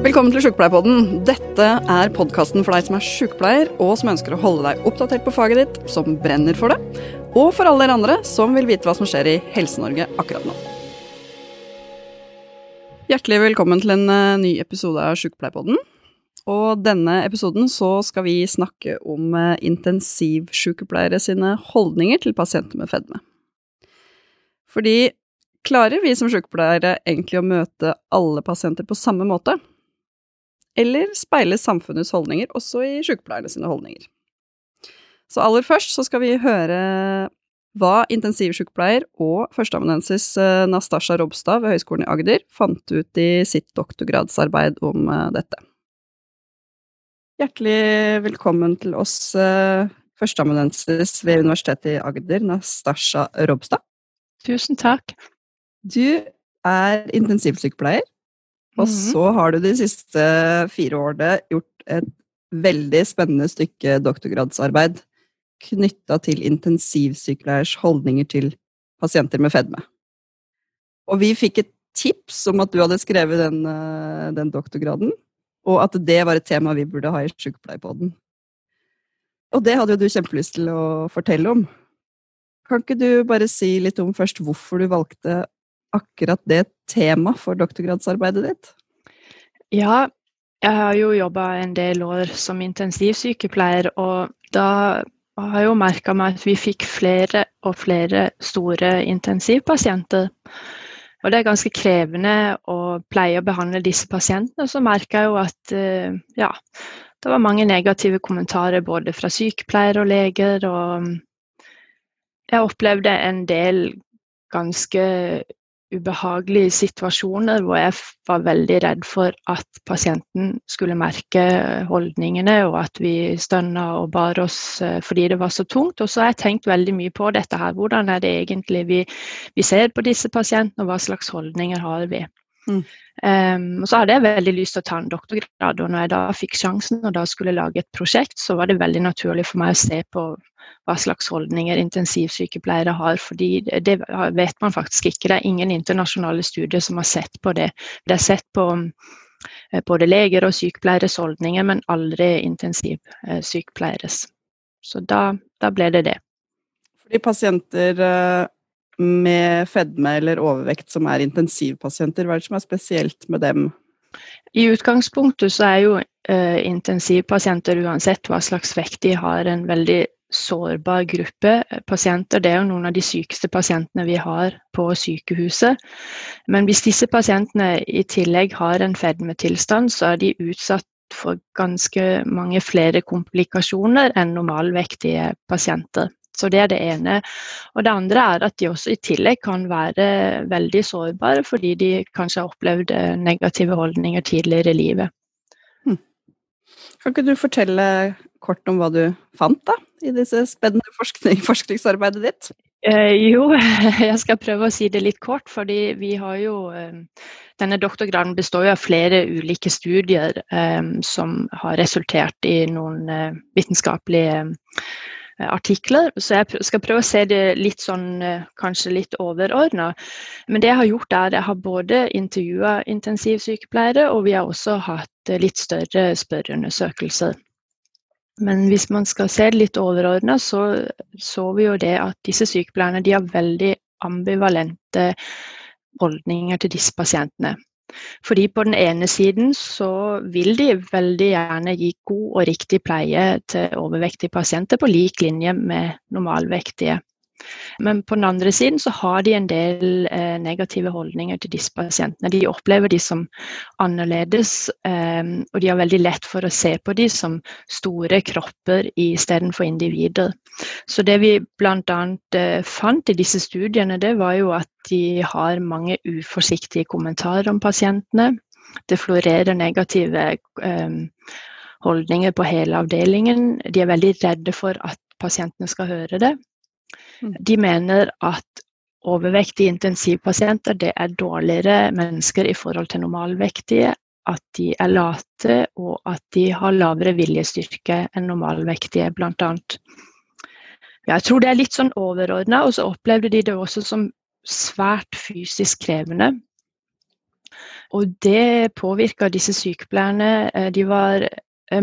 Velkommen til Sjukepleierpodden. Dette er podkasten for deg som er sjukepleier, og som ønsker å holde deg oppdatert på faget ditt, som brenner for det, og for alle dere andre som vil vite hva som skjer i Helse-Norge akkurat nå. Hjertelig velkommen til en eh, ny episode av Sjukepleierpodden. Og denne episoden så skal vi snakke om eh, intensivsykepleiere sine holdninger til pasienter med fedme. Fordi klarer vi som sykepleiere egentlig å møte alle pasienter på samme måte? Eller speiler samfunnets holdninger også i sykepleierne sine holdninger? Så aller først så skal vi høre hva intensivsykepleier og førsteamanuensis eh, Nastasja Robstad ved Høgskolen i Agder fant ut i sitt doktorgradsarbeid om eh, dette. Hjertelig velkommen til oss, uh, førsteamanuensis ved Universitetet i Agder, Nastasja Robstad. Tusen takk. Du er intensivsykepleier, og -hmm. så har du de siste fire årene gjort et veldig spennende stykke doktorgradsarbeid knytta til intensivsykepleiers holdninger til pasienter med fedme. Og vi fikk et tips om at du hadde skrevet den, eh, den doktorgraden, og at det var et tema vi burde ha i Sykepleierpodden. Og det hadde jo du kjempelyst til å fortelle om. Kan ikke du bare si litt om først hvorfor du valgte akkurat det tema for doktorgradsarbeidet ditt? Ja, jeg har jo jobba en del år som intensivsykepleier, og da har jeg jo merka meg at vi fikk flere og flere store intensivpasienter. Og det er ganske krevende å pleie å behandle disse pasientene. Så merka jeg jo at eh, ja, det var mange negative kommentarer både fra sykepleiere og leger. Og jeg opplevde en del ganske ubehagelige situasjoner hvor jeg var veldig redd for at pasienten skulle merke holdningene, og at vi stønna og bar oss eh, fordi det var så tungt. Og så har jeg tenkt veldig mye på dette her. Hvordan er det egentlig vi, vi ser på disse pasientene, og hva slags holdninger har vi? Mm. Um, og så hadde jeg veldig lyst til å ta en doktorgrad, og når jeg da fikk sjansen og da skulle lage et prosjekt, så var det veldig naturlig for meg å se på hva slags holdninger intensivsykepleiere har. fordi det vet man faktisk ikke. Det er ingen internasjonale studier som har sett på det. Det er sett på eh, både leger og sykepleieres holdninger, men aldri intensivsykepleieres. Så da, da ble det det. Fordi pasienter eh, med fedme eller overvekt som er intensivpasienter, hva er det som er spesielt med dem? I utgangspunktet så er jo eh, intensivpasienter, uansett hva slags vekt de har, en veldig sårbar gruppe pasienter. Det er jo noen av de sykeste pasientene vi har på sykehuset. Men hvis disse pasientene i tillegg har en fedmetilstand, så er de utsatt for ganske mange flere komplikasjoner enn normalvektige pasienter. Så det er det ene. Og det andre er at de også i tillegg kan være veldig sårbare fordi de kanskje har opplevd eh, negative holdninger tidligere i livet. Hm. Kan ikke du fortelle kort om hva du fant da, i disse spennende forskning, forskningsarbeidet ditt? Eh, jo, jeg skal prøve å si det litt kort. fordi vi har jo eh, Denne doktorgraden består jo av flere ulike studier eh, som har resultert i noen eh, vitenskapelige artikler. Så jeg skal prøve å se det litt sånn eh, kanskje litt overordna. Men det jeg har gjort er jeg har både intervjua intensivsykepleiere, og vi har også hatt litt større spørreundersøkelser. Men hvis man skal se det litt overordna, så så vi jo det at disse sykepleierne de har veldig ambivalente holdninger til disse pasientene. Fordi på den ene siden så vil de veldig gjerne gi god og riktig pleie til overvektige pasienter på lik linje med normalvektige. Men på den andre siden så har de en del eh, negative holdninger til disse pasientene. De opplever de som annerledes, eh, og de har veldig lett for å se på de som store kropper istedenfor individer. Så det vi bl.a. Eh, fant i disse studiene, det var jo at de har mange uforsiktige kommentarer om pasientene. Det florerer negative eh, holdninger på hele avdelingen. De er veldig redde for at pasientene skal høre det. Mm. De mener at overvektige intensivpasienter det er dårligere mennesker i forhold til normalvektige. At de er late, og at de har lavere viljestyrke enn normalvektige, bl.a. Jeg tror det er litt sånn overordna, og så opplevde de det også som svært fysisk krevende. Og det påvirka disse sykepleierne. De var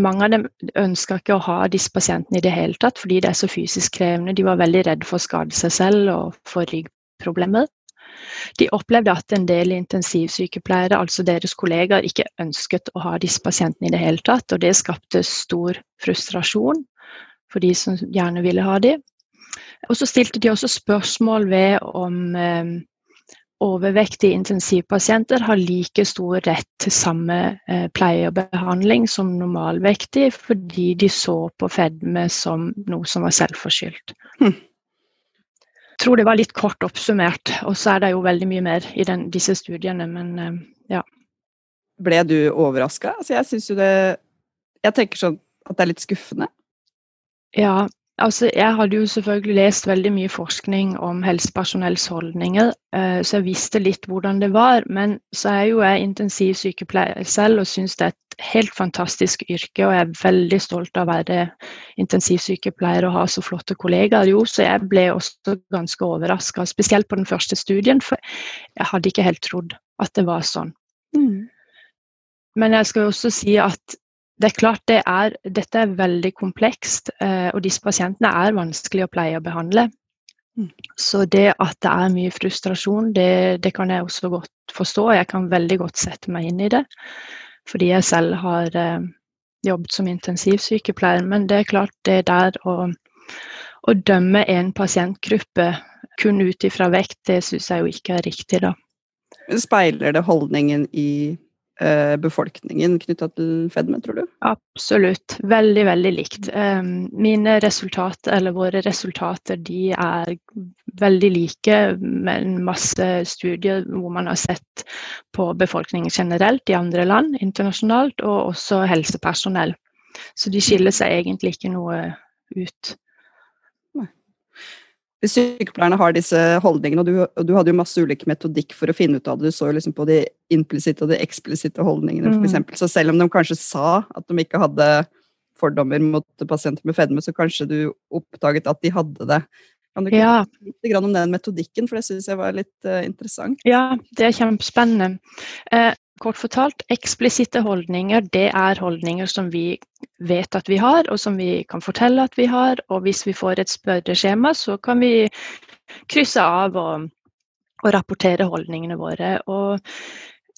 mange av dem ønska ikke å ha disse pasientene i det hele tatt, fordi det er så fysisk krevende. De var veldig redde for å skade seg selv og få ryggproblemer. De opplevde at en del intensivsykepleiere, altså deres kollegaer, ikke ønsket å ha disse pasientene i det hele tatt, og det skapte stor frustrasjon for de som gjerne ville ha dem. Og så stilte de også spørsmål ved om eh, overvektige intensivpasienter har like stor rett til samme eh, pleie og behandling som normalvektige, fordi de så på fedme som noe som var selvforskyldt. Hm. Jeg tror det var litt kort oppsummert, og så er det jo veldig mye mer i den, disse studiene, men eh, ja. Ble du overraska? Altså, jeg syns jo det Jeg tenker sånn at det er litt skuffende. Ja, Altså, jeg hadde jo selvfølgelig lest veldig mye forskning om helsepersonells holdninger, eh, så jeg visste litt hvordan det var. Men så er jo jeg intensivsykepleier selv og syns det er et helt fantastisk yrke. Og jeg er veldig stolt av å være intensivsykepleier og ha så flotte kollegaer. Jo, så jeg ble også ganske overraska, spesielt på den første studien, for jeg hadde ikke helt trodd at det var sånn. Mm. Men jeg skal også si at det er klart det er, dette er veldig komplekst, eh, og disse pasientene er vanskelig å pleie og behandle. Mm. Så det at det er mye frustrasjon, det, det, kan jeg også godt forstå. Jeg kan veldig godt sette meg inn i det, fordi jeg selv har eh, jobbet som intensivsykepleier. Men det er klart det der å, å dømme en pasientgruppe kun ut ifra vekt, det syns jeg jo ikke er riktig, da. Speiler det holdningen i befolkningen knytta til fedme, tror du? Absolutt. Veldig, veldig likt. Mine resultater, eller våre resultater, de er veldig like med en masse studier hvor man har sett på befolkningen generelt i andre land internasjonalt, og også helsepersonell. Så de skiller seg egentlig ikke noe ut hvis sykepleierne har disse holdningene, og du, og du, hadde jo masse ulike metodikk for å finne ut av det, du så jo liksom på de implisitte og de eksplisitte holdningene, mm. eksempel. Så selv om de kanskje sa at de ikke hadde fordommer mot pasienter med fedme, så kanskje du oppdaget at de hadde det. Kan du ja. litt om den metodikken, for det syns jeg var litt uh, interessant? Ja, det er kjempespennende. Uh, Kort fortalt, eksplisitte holdninger det er holdninger som vi vet at vi har, og som vi kan fortelle at vi har. Og hvis vi får et spørreskjema, så kan vi krysse av og, og rapportere holdningene våre. Og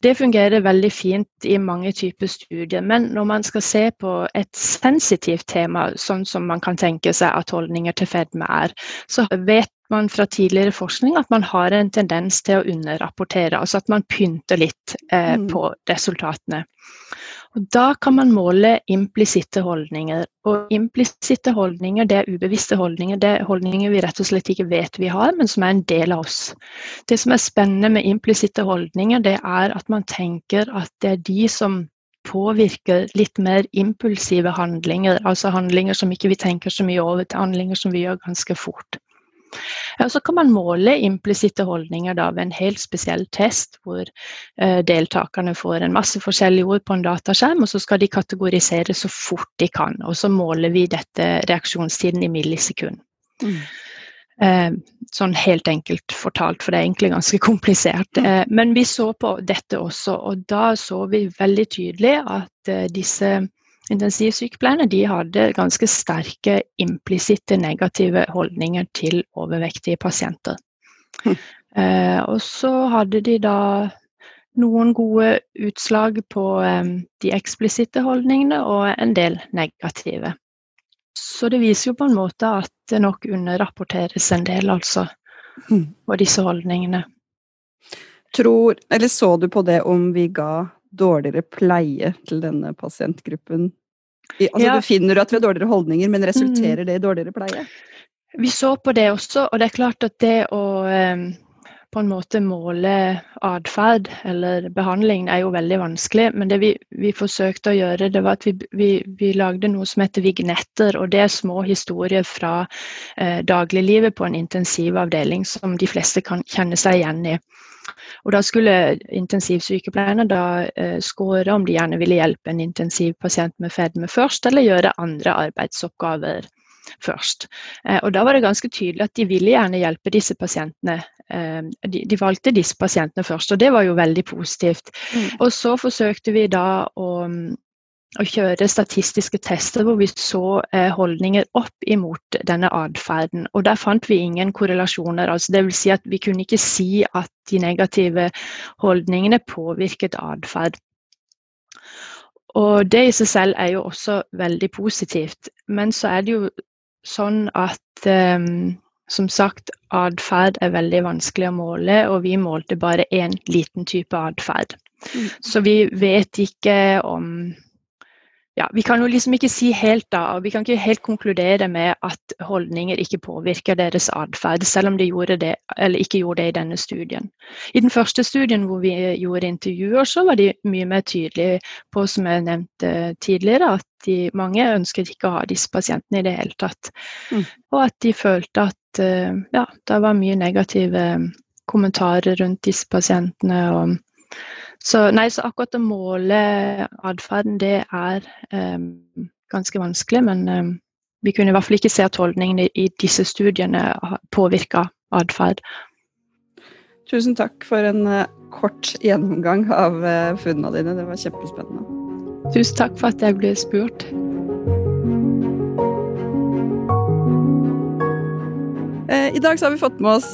det fungerer veldig fint i mange typer studier, men når man skal se på et sensitivt tema, sånn som man kan tenke seg at holdninger til fedme er, så vet man fra tidligere forskning at man har en tendens til å underrapportere, altså at man pynter litt eh, mm. på resultatene. Og Da kan man måle implisitte holdninger. Og implisitte holdninger det er ubevisste holdninger. Det er holdninger vi rett og slett ikke vet vi har, men som er en del av oss. Det som er spennende med implisitte holdninger, det er at man tenker at det er de som påvirker litt mer impulsive handlinger, altså handlinger som ikke vi tenker så mye over, til handlinger som vi gjør ganske fort. Så kan man måle implisitte holdninger da, ved en helt spesiell test, hvor eh, deltakerne får en masse forskjellige ord på en dataskjerm, og så skal de kategorisere så fort de kan. Og så måler vi dette reaksjonstiden i millisekund. Mm. Eh, sånn helt enkelt fortalt, for det er egentlig ganske komplisert. Mm. Eh, men vi så på dette også, og da så vi veldig tydelig at eh, disse Intensivsykepleierne de hadde ganske sterke implisitte negative holdninger til overvektige pasienter. Hm. Eh, og så hadde de da noen gode utslag på eh, de eksplisitte holdningene og en del negative. Så det viser jo på en måte at det nok underrapporteres en del, altså, hm. på disse holdningene. Tror, eller så du på det om vi ga dårligere pleie til denne pasientgruppen Altså, ja. Du finner at vi har dårligere holdninger, men resulterer det i dårligere pleie? Vi så på det også, og det er klart at det å um, på en måte måle atferd eller behandling er jo veldig vanskelig. Men det vi, vi forsøkte å gjøre, det var at vi, vi, vi, lagde noe som heter vignetter. Og det er små historier fra eh, dagliglivet på en intensivavdeling som de fleste kan kjenne seg igjen i. Og da skulle intensivsykepleierne da eh, skåre om de gjerne ville hjelpe en intensivpasient med fedme først, eller gjøre andre arbeidsoppgaver først. Eh, og da var det ganske tydelig at de ville gjerne hjelpe disse pasientene. Eh, de, de, valgte disse pasientene først, og det var jo veldig positivt. Mm. Og så forsøkte vi da å å kjøre statistiske tester hvor vi så eh, holdninger opp imot denne atferden. Og der fant vi ingen korrelasjoner. altså det vil Si at vi kunne ikke si at de negative holdningene påvirket atferd. Og det i seg selv er jo også veldig positivt. Men så er det jo sånn at eh, som sagt, atferd er veldig vanskelig å måle, og vi målte bare én liten type atferd. Mm. Så vi vet ikke om ja, vi kan jo liksom ikke si helt da, og vi kan ikke helt konkludere med at holdninger ikke påvirker deres atferd, selv om de gjorde det, eller ikke gjorde det i denne studien. I den første studien hvor vi gjorde intervjuer, så var de mye mer tydelige på, som jeg nevnte tidligere, at de, mange ønsket ikke å ha disse pasientene i det hele tatt. Mm. Og at de følte at eh, ja, det var mye negative kommentarer rundt disse pasientene. og så, nei, så akkurat å måle atferden, det er um, ganske vanskelig. Men um, vi kunne i hvert fall ikke se at holdningene i disse studiene påvirka atferd. Tusen takk for en uh, kort gjennomgang av uh, funnene dine. Det var kjempespennende. Tusen takk for at jeg ble spurt. I dag har vi fått med oss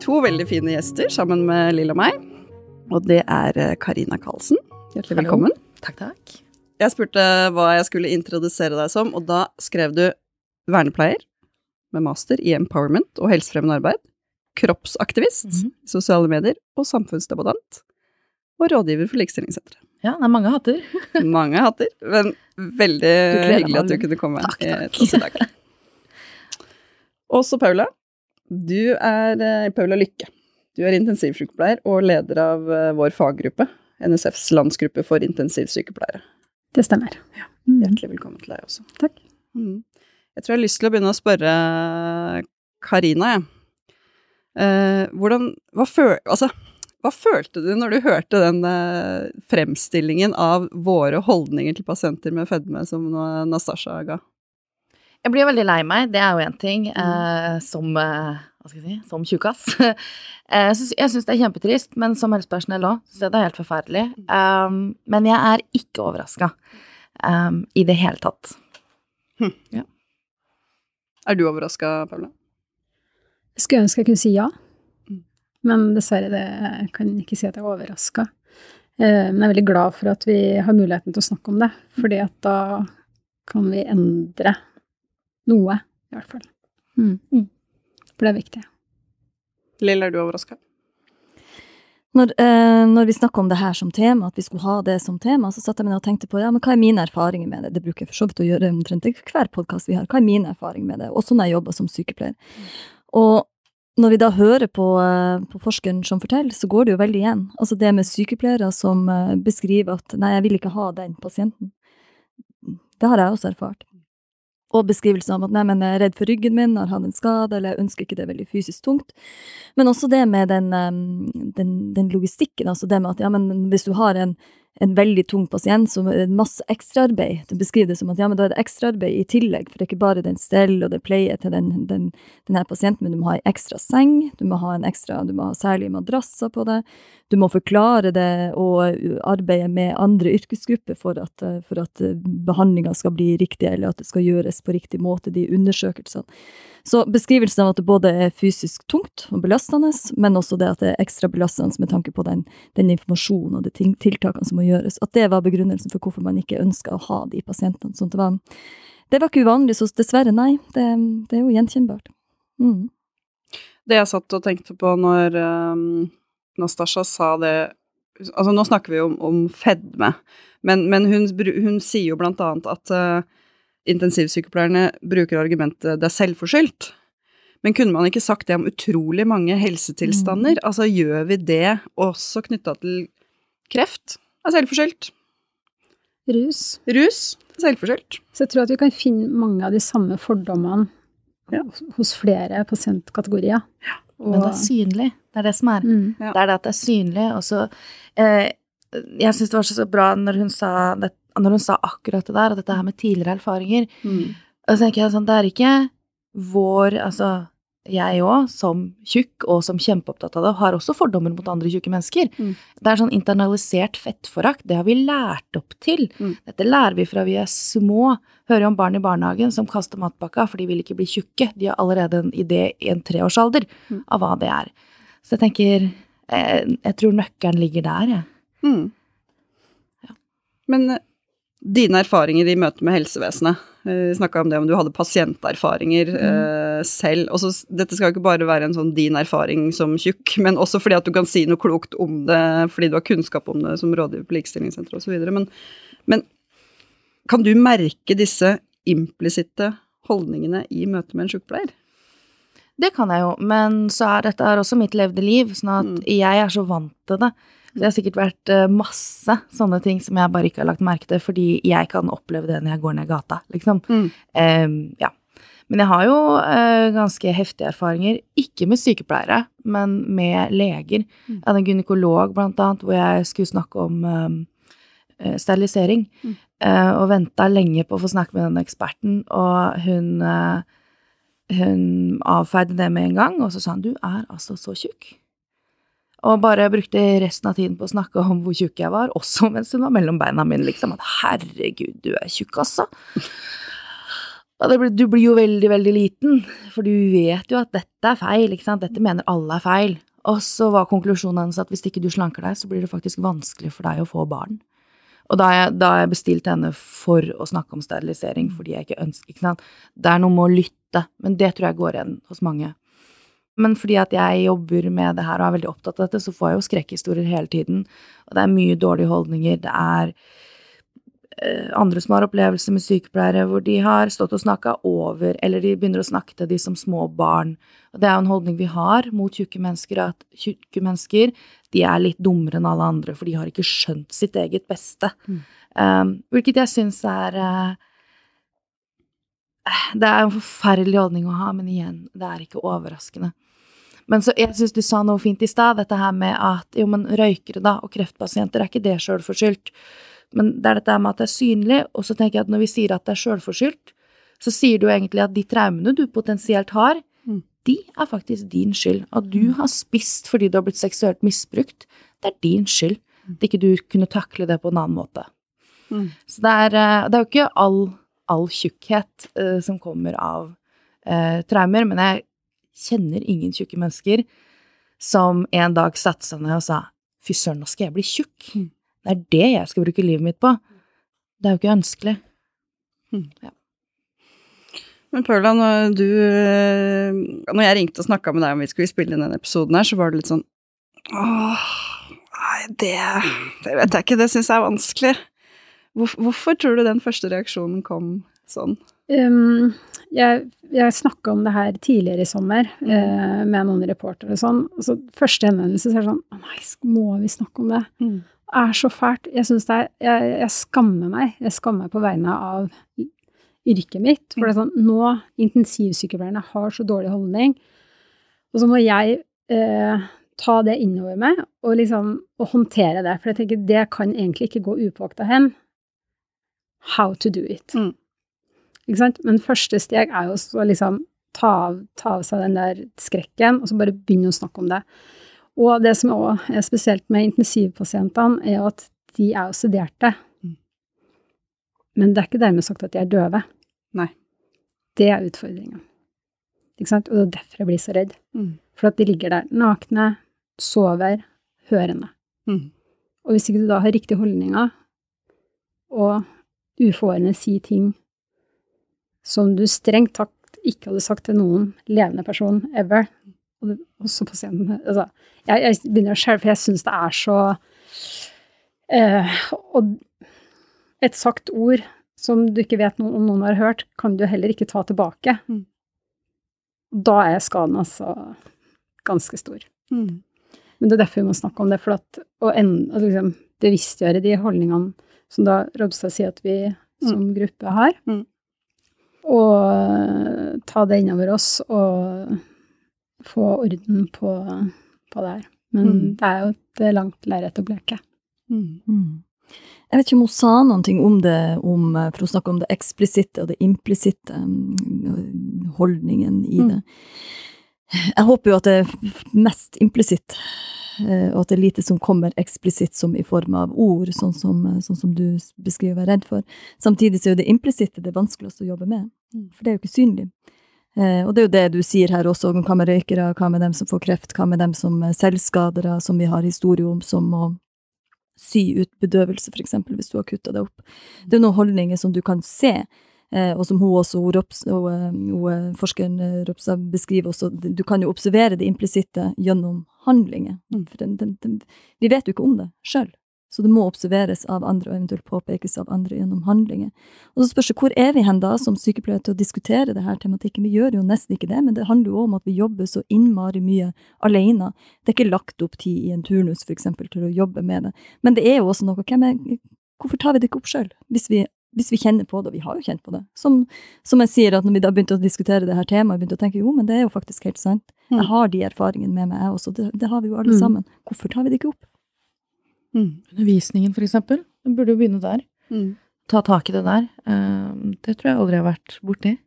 to veldig fine gjester sammen med Lill og meg. Og det er eh, Karina Karlsen. Hjertelig velkommen. Takk, takk. Jeg spurte hva jeg skulle introdusere deg som, og da skrev du vernepleier med master i empowerment og helsefremmende arbeid, kroppsaktivist mm -hmm. sosiale medier og samfunnsdebattant, og rådgiver for Likestillingssenteret. Ja, det er mange hatter. mange hatter, men veldig hyggelig at du kunne komme takk, takk. til oss. Også Paula. Du er eh, Paula Lykke. Du er intensivsykepleier og leder av uh, vår faggruppe, NSFs landsgruppe for intensivsykepleiere. Det stemmer. Ja. Mm. Hjertelig velkommen til deg også. Takk. Mm. Jeg tror jeg har lyst til å begynne å spørre Karina, jeg. Eh, hvordan hva, føl, altså, hva, følte du når du hørte den eh, fremstillingen av våre holdninger til pasienter med fedme som Nastasja ga? Jeg blir veldig lei meg, det er jo én ting, Eh, som hva skal jeg si, som tjukkas. Eh, jeg syns det er kjempetrist, men som helsepersonell òg syns jeg det er helt forferdelig. Um, men jeg er ikke overraska um, i det hele tatt. Hm. Ja. Er du overraska, Paula? Skulle ønske jeg kunne si ja, mm. men dessverre det, jeg ikke si at jeg er overraska. Eh, men jeg er veldig glad for at vi har muligheten til å snakke om det, fordi at da kan vi endre noe, i hvert fall. Mm. For det er viktig. Lill, er du overraska? Når, eh, når, vi snakker om det her som tema, at vi skulle ha det som tema, så satt jeg meg og tenkte på ja, men hva er mine erfaringer med det. Det bruker jeg for så vidt å gjøre omtrent i hver podkast vi har. Hva er min erfaring med det, også når jeg jobber som sykepleier. Og når vi da hører på, eh, på, forskeren som forteller, så går det jo veldig igjen. Altså det med sykepleiere som eh, beskriver at nei, jeg vil ikke ha den pasienten. Det har jeg også erfart og beskrivelser om at nei, men jeg er redd for ryggen min, har hatt en skade, eller jeg ønsker ikke det veldig fysisk tungt. Men også det med den, den, den logistikken, altså det med at ja, men hvis du har en, en veldig tung pasient som er masse ekstraarbeid. Det beskriver det som at ja, men da er det ekstraarbeid i tillegg, for det er ikke bare den stell og det pleie til den, den, denne pasienten, men du må ha en ekstra seng, du må ha en ekstra, du må ha særlige madrasser på det, du må forklare det og arbeide med andre yrkesgrupper for at, for at behandlinga skal bli riktig, eller at det skal gjøres på riktig måte, de undersøkelsene. Så beskrivelsen av at det både er fysisk tungt og belastende, men også det at det er ekstra belastende med tanke på den, den informasjonen og de tiltakene som må gjøres, at det var begrunnelsen for hvorfor man ikke ønska å ha de pasientene. Sånn det, var, det var ikke uvanlig, så dessverre, nei. Det, det er jo gjenkjennbart. Mm. Det jeg satt og tenkte på når um, Nastasja sa det Altså, nå snakker vi jo om, om fedme, men, men hun, hun, sier jo blant annet at uh, intensivsykepleierne bruker argumentet 'det er selvforskyldt'. Men kunne man ikke sagt det om utrolig mange helsetilstander? Mm. Altså, gjør vi det også knytta til kreft? Det er selvforskyldt. Rus. Rus. Selvforskyldt. Så jeg tror at vi kan finne mange av de samme fordommene ja. hos flere pasientkategorier. Ja. Men det er synlig. Det er det som er. Mm. Ja. Det er det at det er synlig. Og så eh, Jeg syns det var så bra når hun sa det når hun sa akkurat det der, og dette her med tidligere erfaringer. Mm. Og så tenker jeg sånn, det er ikke vår Altså, jeg òg, som tjukk og som kjempeopptatt av det, har også fordommer mot andre tjukke mennesker. Mm. Det er sånn internalisert fettforakt. Det har vi lært opp til. Mm. Dette lærer vi fra vi er små. Hører om barn i barnehagen som kaster matpakka for de vil ikke bli tjukke. De har allerede en idé i en treårsalder av hva det er. Så jeg tenker Jeg, Jeg tror nøkkelen ligger der, jeg. Mm. Men eh, dine erfaringer i møte med helsevesenet, eh, vi snakka om det om du hadde pasienterfaringer eh, selv. Også, dette skal ikke bare være en sånn din erfaring som tjukk, men også fordi at du kan si noe klokt om det fordi du har kunnskap om det som rådgiver på Likestillingssenteret osv. Men, men kan du merke disse implisitte holdningene i møte med en sykepleier? Det kan jeg jo, men så er dette er også mitt levde liv, sånn at Mm. jeg er så vant til det. Det har sikkert vært eh, masse sånne ting som jeg bare ikke har lagt merke til, fordi jeg kan oppleve det når jeg går ned gata, liksom. Mm. Um, ja. Men jeg har jo uh, ganske heftige erfaringer, ikke med sykepleiere, men med leger. Mm. Jeg hadde en gynekolog, blant annet, hvor jeg skulle snakke om eh, sterilisering, Mm. Uh, og venta lenge på å få snakke med den eksperten, og hun uh, hun avfeide det med en gang, og så sa han du er altså så tjukk. Og bare brukte resten av tiden på å snakke om hvor tjukk jeg var, også mens hun var mellom beina mine, liksom. At herregud, du er tjukk, altså. Du blir jo veldig, veldig liten, for du vet jo at dette er feil, ikke sant. Dette mener alle er feil. Og så var konklusjonen hennes at hvis ikke du slanker deg, så blir det faktisk vanskelig for deg å få barn. Og da jeg, jeg bestilt henne for å snakke om sterilisering, fordi jeg ikke ønsker ikke sant? Det er noe med å lytte, men det tror jeg går igjen hos mange. Men fordi at jeg jobber med det her og er veldig opptatt av dette, så får jeg jo skrekkhistorier hele tiden. Og det er mye dårlige holdninger. Det er eh, andre som har opplevelser med sykepleiere hvor de har stått og snakka over, eller de begynner å snakke til de som små barn. Og det er jo en holdning vi har mot tjukke mennesker, at tjukke mennesker de er litt dummere enn alle andre, for de har ikke skjønt sitt eget beste. Mm. Um, hvilket jeg syns er uh, Det er en forferdelig holdning å ha, men igjen, det er ikke overraskende. Men så jeg syns du sa noe fint i stad, dette her med at jo, men røykere da, og kreftpasienter, er ikke det sjølforskyldt? Men det er dette med at det er synlig, og så tenker jeg at når vi sier at det er sjølforskyldt, så sier du egentlig at de traumene du potensielt har, Mm. de er faktisk din skyld. At du har spist fordi du har blitt seksuelt misbrukt, det er din skyld. At ikke du kunne takle det på en annen måte. Mm. Så det er, eh, det er jo ikke all, all tjukkhet uh, som kommer av uh, traumer, men jeg kjenner ingen tjukke mennesker som en dag satte seg ned og sa fy søren, nå skal jeg bli tjukk. Mm. Det er det jeg skal bruke livet mitt på. Det er jo ikke ønskelig. Men Paula, når du eh, Når jeg ringte og snakka med deg om vi skulle spille inn denne episoden her, så var det litt sånn Åh, nei, det Det vet jeg ikke, det syns jeg er vanskelig. Hvor, hvorfor tror du den første reaksjonen kom sånn? Um, jeg jeg snakka om det her tidligere i sommer eh, med noen reportere og sånn. Og så første henvendelse så er det sånn Å nei, må vi snakke om det? Mm. Det er så fælt. Jeg syns det er jeg, jeg skammer meg. Jeg skammer meg på vegne av yrket mitt. For det er sånn Nå, intensivsykepleierne har så dårlig holdning, og så må jeg uh, ta det innover meg og liksom og håndtere det. For jeg tenker det kan egentlig ikke gå upåakta hen. How to do it. Mm. Men første steg er jo å liksom ta av, ta av seg den der skrekken, og så bare begynne å snakke om det. Og det som også er spesielt med intensivpasientene, er at de er jo sederte. Mm. Men det er ikke dermed sagt at de er døve. Nei. Det er utfordringen. Ikke sant? Og det er derfor jeg blir så redd. Mm. For at de ligger der nakne, sover, hørende. Mm. Og hvis ikke du da har riktige holdninger, og uforvarende sier ting som du strengt tatt ikke hadde sagt til noen levende person ever, og også pasienten altså, jeg, jeg begynner å skjelve, for jeg syns det er så eh, Og et sagt ord som du ikke vet noen, om noen har hørt, kan du heller ikke ta tilbake. Mm. Da er skaden altså ganske stor. Mm. Men det er derfor vi må snakke om det, for at å en, altså liksom, bevisstgjøre de holdningene som da Robstad sier at vi som gruppe har, Mm. Og eh, ta det innover oss og få orden på, på det her. Men Mm. det er jo et langt lerret å bleke. Mm. Mm. Jeg vet ikke om hun sa noe om det, om, eh, for hun snakker om det eksplisitte og det implisitte, mm, holdningen i det. Jeg håper jo at det er mest implisitt, og at det er lite som kommer eksplisitt som i form av ord, sånn som, eh, sånn som du beskriver redd for. Samtidig så er jo det implisitte det vanskeligste å jobbe med, for det er jo ikke synlig. Eh, og det er jo det du sier her også, hva med røykere, hva med dem som får kreft, hva med dem som er selvskadere, som vi har historie om, som må sy ut bedøvelse, for eksempel, hvis du har kutta det opp. Det er noen holdninger som du kan se, eh, og som hun også, hun, Rops, eh, hun, eh, forskeren Ropsa beskriver også, du kan jo observere det implisitte gjennom handlinger. Mm. Den, den, den, vi vet jo ikke om det sjøl, så det må observeres av andre, og eventuelt påpekes av andre gjennom handlinger. Og så spørs det hvor er vi hen da, som sykepleiere, til å diskutere det her tematikken? Vi gjør jo nesten ikke det, men det handler jo om at vi jobber så innmari mye alene. Det er ikke lagt opp tid i en turnus, for eksempel, til å jobbe med det. Men det er jo også noe, hvem er, hvorfor tar vi det ikke opp sjøl? Hvis vi hvis vi kjenner på det, og vi har jo kjent på det. Som, som jeg sier, at når vi da begynte å diskutere det her temaet, begynte å tenke jo, men det er jo faktisk helt sant. Mm. Jeg har de erfaringene med meg, jeg også. Det, det har vi jo alle Mm. sammen. Hvorfor tar vi det ikke opp? Mm. Undervisningen, for eksempel. Du burde jo begynne der. Mm. Ta tak i det der. Eh, Det tror jeg aldri har vært borti.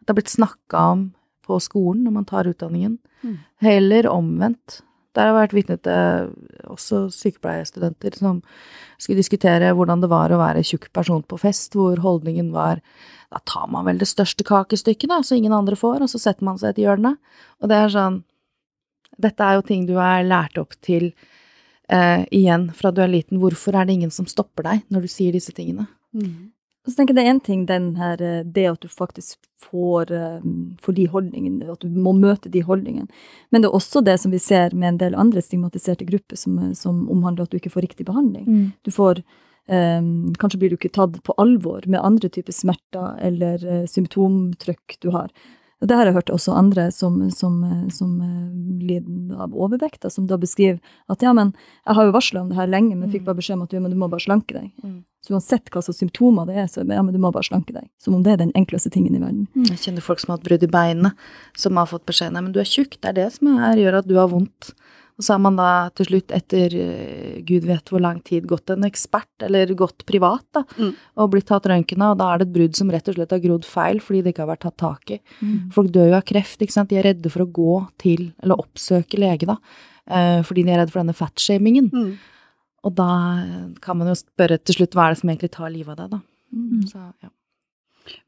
Det har blitt snakka om på skolen når man tar utdanningen. Mm. Heller omvendt. Der har jeg vært vitne til også sykepleierstudenter som skulle diskutere hvordan det var å være tjukk person på fest, hvor holdningen var da tar man vel det største kakestykket, da, så ingen andre får, og så setter man seg et hjørne. Og det er sånn Dette er jo ting du er lært opp til eh, igjen fra du er liten. Hvorfor er det ingen som stopper deg når du sier disse tingene? Mm. Så tenker jeg det er en ting, den her, eh, det at du faktisk får, eh, får de holdningene, at du må møte de holdningene. Men det er også det som vi ser med en del andre stigmatiserte grupper, som, eh, som omhandler at du ikke får riktig behandling. Du får um, Kanskje blir du ikke tatt på alvor med andre typer smerter eller uh, symptomtrykk du har. Og det har jeg hørt også andre som, som, som lider av overvekt, som da beskriver at ja, men jeg har jo varsla om det her lenge, men fikk Mm. bare beskjed om at du, men du må bare slanke deg. Mm. Så uansett hva slags symptomer det er, så ja, men du må bare slanke deg. Som om det er den enkleste tingen i verden. Jeg kjenner folk som har hatt brudd i beinet, som har fått beskjed nei, men du er tjukk, det er det som er, gjør at du har vondt. Og så har man da til slutt, etter eh, gud vet hvor lang tid, gått en ekspert, eller gått privat, da, Mm. og blitt tatt røntgen av, og da er det et brudd som rett og slett har grodd feil fordi det ikke har vært tatt tak i. Mm. Folk dør jo av kreft, ikke sant, de er redde for å gå til, eller oppsøke lege, da, eh, fordi de er redde for denne fatshamingen. Mm. Og da eh, kan man jo spørre til slutt, hva er det som egentlig tar livet av deg, da? Mm. Så, ja.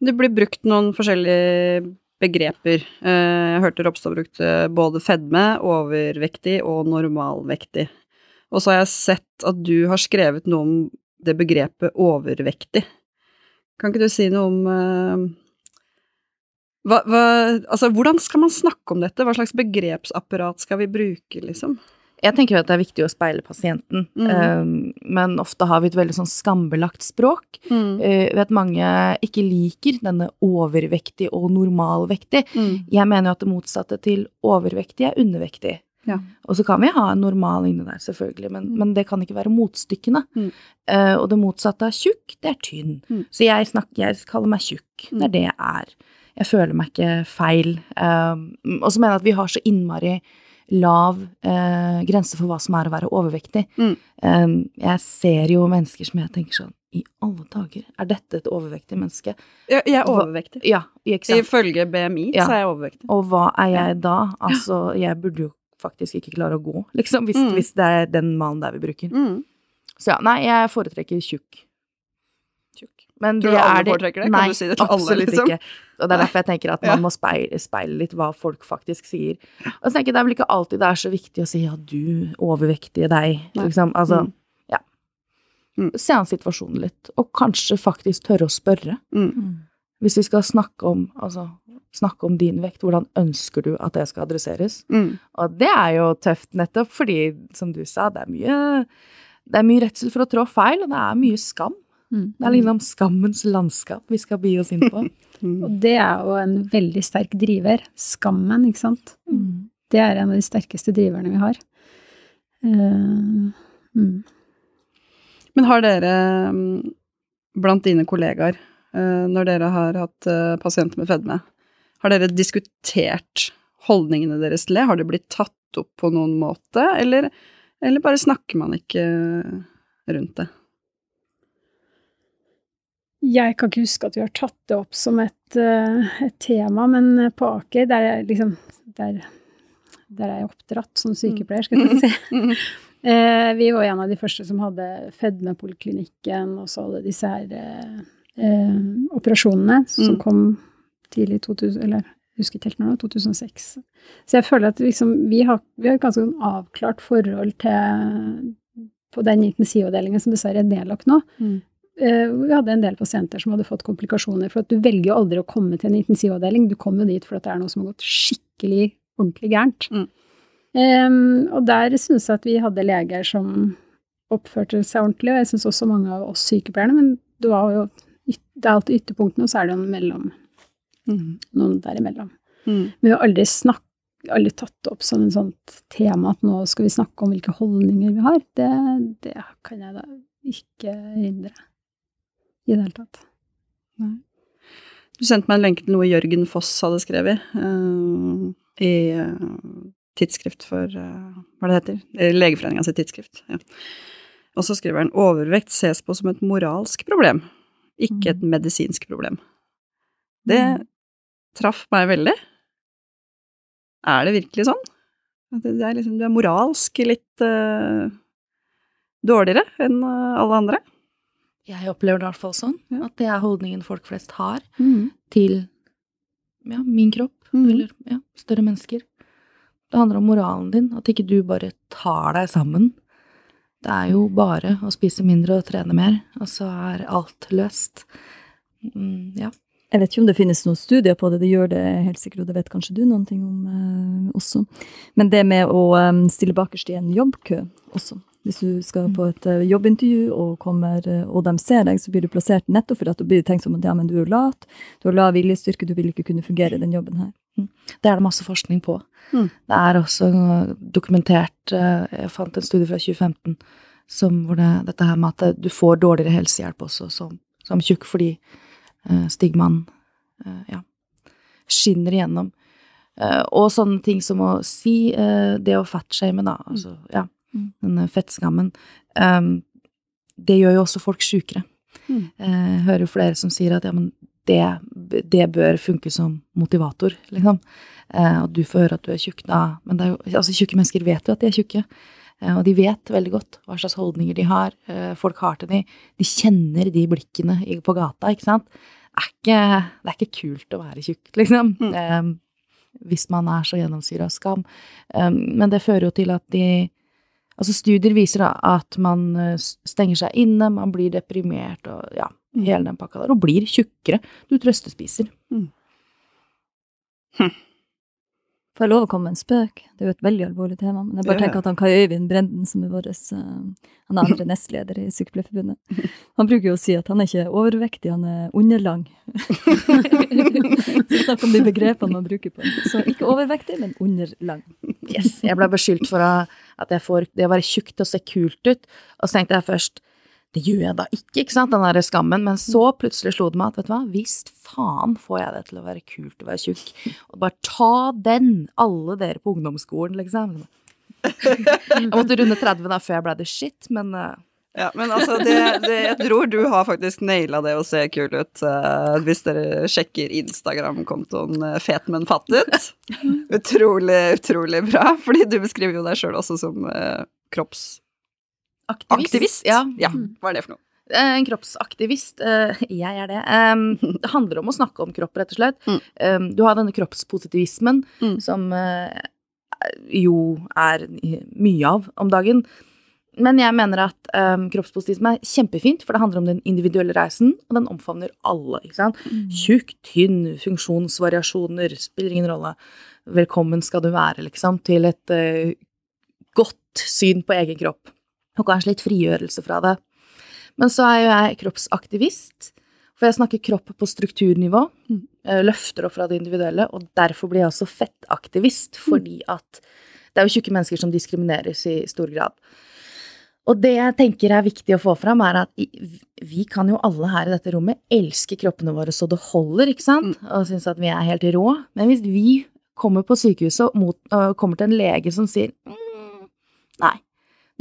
Det blir brukt noen forskjellige begreper. Eh, Jeg hørte Ropstad brukte både fedme, overvektig og normalvektig. Og så har jeg sett at du har skrevet noe om det begrepet overvektig. Kan ikke du si noe om eh, hva, hva, altså, hvordan skal man snakke om dette? Hva slags begrepsapparat skal vi bruke, liksom? Jeg tenker jo at det er viktig å speile pasienten, Mm. eh, men ofte har vi et veldig sånn skambelagt språk. Mm. Eh, Jeg vet mange ikke liker denne overvektig og normalvektig. Mm. Jeg mener jo at det motsatte til overvektig er undervektig. Ja. Og så kan vi ha en normal inni der, selvfølgelig, men, Mm. men det kan ikke være motstykkene. Mm. Uh, og det motsatte av tjukk, det er tynn. Mm. Så jeg, snakker, jeg kaller meg tjukk. Det Mm. er det jeg er. Jeg føler meg ikke feil. Uh, og så mener jeg at vi har så innmari lav eh, grense for hva som er å være overvektig. Mm. Um, jeg ser jo mennesker som jeg tenker sånn I alle dager, er dette et overvektig menneske? Jeg, jeg er Hva- overvektig. Ja, ikke? Ifølge BMI Ja. så er jeg overvektig. Og hva er jeg da? Altså, jeg burde jo faktisk ikke klare å gå, liksom, hvis, Mm. hvis det er den malen der vi bruker. Mm. Så ja, nei, jeg foretrekker tjukk. Tjukk. Men Tror du alle er det- foretrekker det? Kan Nei, du si det til alle, absolutt liksom? ikke. Og det er derfor jeg tenker at man Ja. må speile, speile litt hva folk faktisk sier. Og så tenker jeg det er vel ikke alltid det er så viktig å si ja, du overvektige deg, Nei. liksom. Altså, Mm. ja. Mm. Se an situasjonen litt, og kanskje faktisk tørre å spørre. Mm. Hvis vi skal snakke om, altså, snakke om din vekt, hvordan ønsker du at det skal adresseres? Mm. Og det er jo tøft nettopp fordi, som du sa, det er mye, det er mye redsel for å trå feil, og det er mye skam. Mm. Det er liksom skammens landskap vi skal bi oss inn på. Mm. Og det er jo en veldig sterk driver. Skammen, ikke sant. Det er en av de sterkeste driverne vi har. Uh, mm. Men har dere, mm, blant dine kollegaer, eh, når dere har hatt eh, pasienter med fedme, har dere diskutert holdningene deres til det? Har det blitt tatt opp på noen måte, eller, eller bare snakker man ikke rundt det? Jeg kan ikke huske at vi har tatt det opp som et, eh, et tema, men på Aker, der er liksom der, der er jeg oppdratt som sykepleier, skal jeg si. Mm. Eh, vi var en av de første som hadde fedmepoliklinikken og så alle disse her eh, eh, operasjonene som Mm. kom tidlig i 2000, eller husker ikke helt når, 2006. Så jeg føler at liksom, vi, har, vi har et ganske sånn avklart forhold til på den intensivavdelingen som dessverre er nedlagt nå. Mm. Eh, vi hadde en del pasienter som hadde fått komplikasjoner, for at du velger jo aldri å komme til en intensivavdeling. Du kommer jo dit for at det er noe som har gått skikkelig ordentlig gærent. Mm. Um, og der syns jeg at vi hadde leger som oppførte seg ordentlig, og jeg syns også mange av oss sykepleierne, men det var jo det er alltid ytterpunktene, og så er det noen, mellom, Mm. noen derimellom. Mm. Men vi har aldri, snakk, aldri tatt opp som et sånt tema at nå skal vi snakke om hvilke holdninger vi har. Det, det kan jeg da ikke hindre i det hele tatt. Du sendte meg en lenke til noe Jørgen Foss hadde skrevet uh, i uh, tidsskrift for uh, Hva det heter det? Legeforeninga sitt tidsskrift. Ja. Og så skriver han overvekt ses på som et moralsk problem, ikke et medisinsk problem. Det traff meg veldig. Er det virkelig sånn? At det er liksom, du er moralsk litt dårligere enn alle andre? Jeg opplever det i hvert fall sånn. Ja. At det er holdningen folk flest har Mm. til ja, min kropp, mm. eller ja, større mennesker. Det handler om moralen din, at ikke du bare tar deg sammen. Det er jo bare å spise mindre og trene mer, og så er alt løst. Mm, ja. Jeg vet ikke om det finnes noen studier på det, det gjør det helt sikkert, og det vet kanskje du noen ting om eh, også. Men det med å um, stille bakerst i en jobbkø også. Hvis du skal på et eh, jobbintervju, og, kommer, eh, og de ser deg, så blir du plassert nettopp for at du blir tenkt som at ja, men du er lat, du har lav viljestyrke, du vil ikke kunne fungere i den jobben her. Det er det masse forskning på. Mm. Det er også dokumentert eh, Jeg fant en studie fra 2015 som, hvor det, dette her med at du får dårligere helsehjelp også som, som tjukk, fordi uh, stigmaen uh, ja, skinner igjennom. Uh, og sånne ting som å si uh, det å fatshame, da, altså, ja, Mm. den fettskammen, eh, det gjør jo også folk sjukere. Mm. Eh, hører jo flere som sier at ja, men det, det bør funke som motivator, liksom. Eh, og du får høre at du er tjukk da, men det jo, altså tjukke mennesker vet jo at de er tjukke. Eh, og de vet veldig godt hva slags holdninger de har, eh, folk har til dem. De kjenner de blikkene på gata, ikke sant. Er ikke, det er ikke kult å være tjukk, liksom. Mm. Eh, hvis man er så gjennomsyra av skam. Eh, men det fører jo til at de Altså studier viser da at man eh, stenger seg inne, man blir deprimert og ja, Mm. hele den pakka der, og blir tjukkere. Du trøstespiser. Får jeg lov å komme med en spøk? Det er jo et veldig alvorlig tema. Men jeg bare tenker at han Kai Øyvind Brenden, som er vår eh, Han er andre nestleder i Sykepleierforbundet. Han bruker jo å si at han er ikke overvektig, han er underlang. Så snakk om de begrepene man bruker på. Så ikke overvektig, men underlang. Yes, jeg ble beskyldt for at jeg får det å være tjukk til å se kult ut, og så tenkte jeg først det gjør jeg da ikke, ikke sant, den der skammen, men så plutselig slo det meg at vet du hva, visst faen får jeg det til å være kult å være tjukk, og bare ta den, alle dere på ungdomsskolen, liksom. Jeg måtte runde 30 da før jeg ble det shit, men eh, Ja, men altså, det, det, jeg tror du har faktisk naila det å se kul ut uh, hvis dere sjekker Instagram-kontoen uh, Fet, men fattet. Utrolig, utrolig bra, fordi du beskriver jo deg sjøl også som eh, Aktivist? Ja, ja, hva er det for noe? Eh, En kroppsaktivist. eh, Jeg er det. Det handler om å snakke om kropp, rett og slett. Mm. Du har denne kroppspositivismen, Mm. som eh, jo er mye av om dagen. Men jeg mener at um, kroppspositivisme er kjempefint, for det handler om den individuelle reisen, og den omfavner alle. ikke sant? Tjukk, tynn, funksjonsvariasjoner, spiller ingen rolle. Velkommen skal du være, liksom, til et uh, godt syn på egen kropp. Og kanskje litt frigjørelse fra det. Men så er jo jeg kroppsaktivist, for jeg snakker kropp på strukturnivå. Mm. Løfter opp fra det individuelle, og derfor blir jeg også fettaktivist, fordi at det er jo tjukke mennesker som diskrimineres i stor grad. Og det jeg tenker er viktig å få fram, er at vi kan jo alle her i dette rommet elske kroppene våre så det holder, ikke sant, og synes at vi er helt rå. Men hvis vi kommer på sykehuset og mot, og kommer til en lege som sier mm, nei,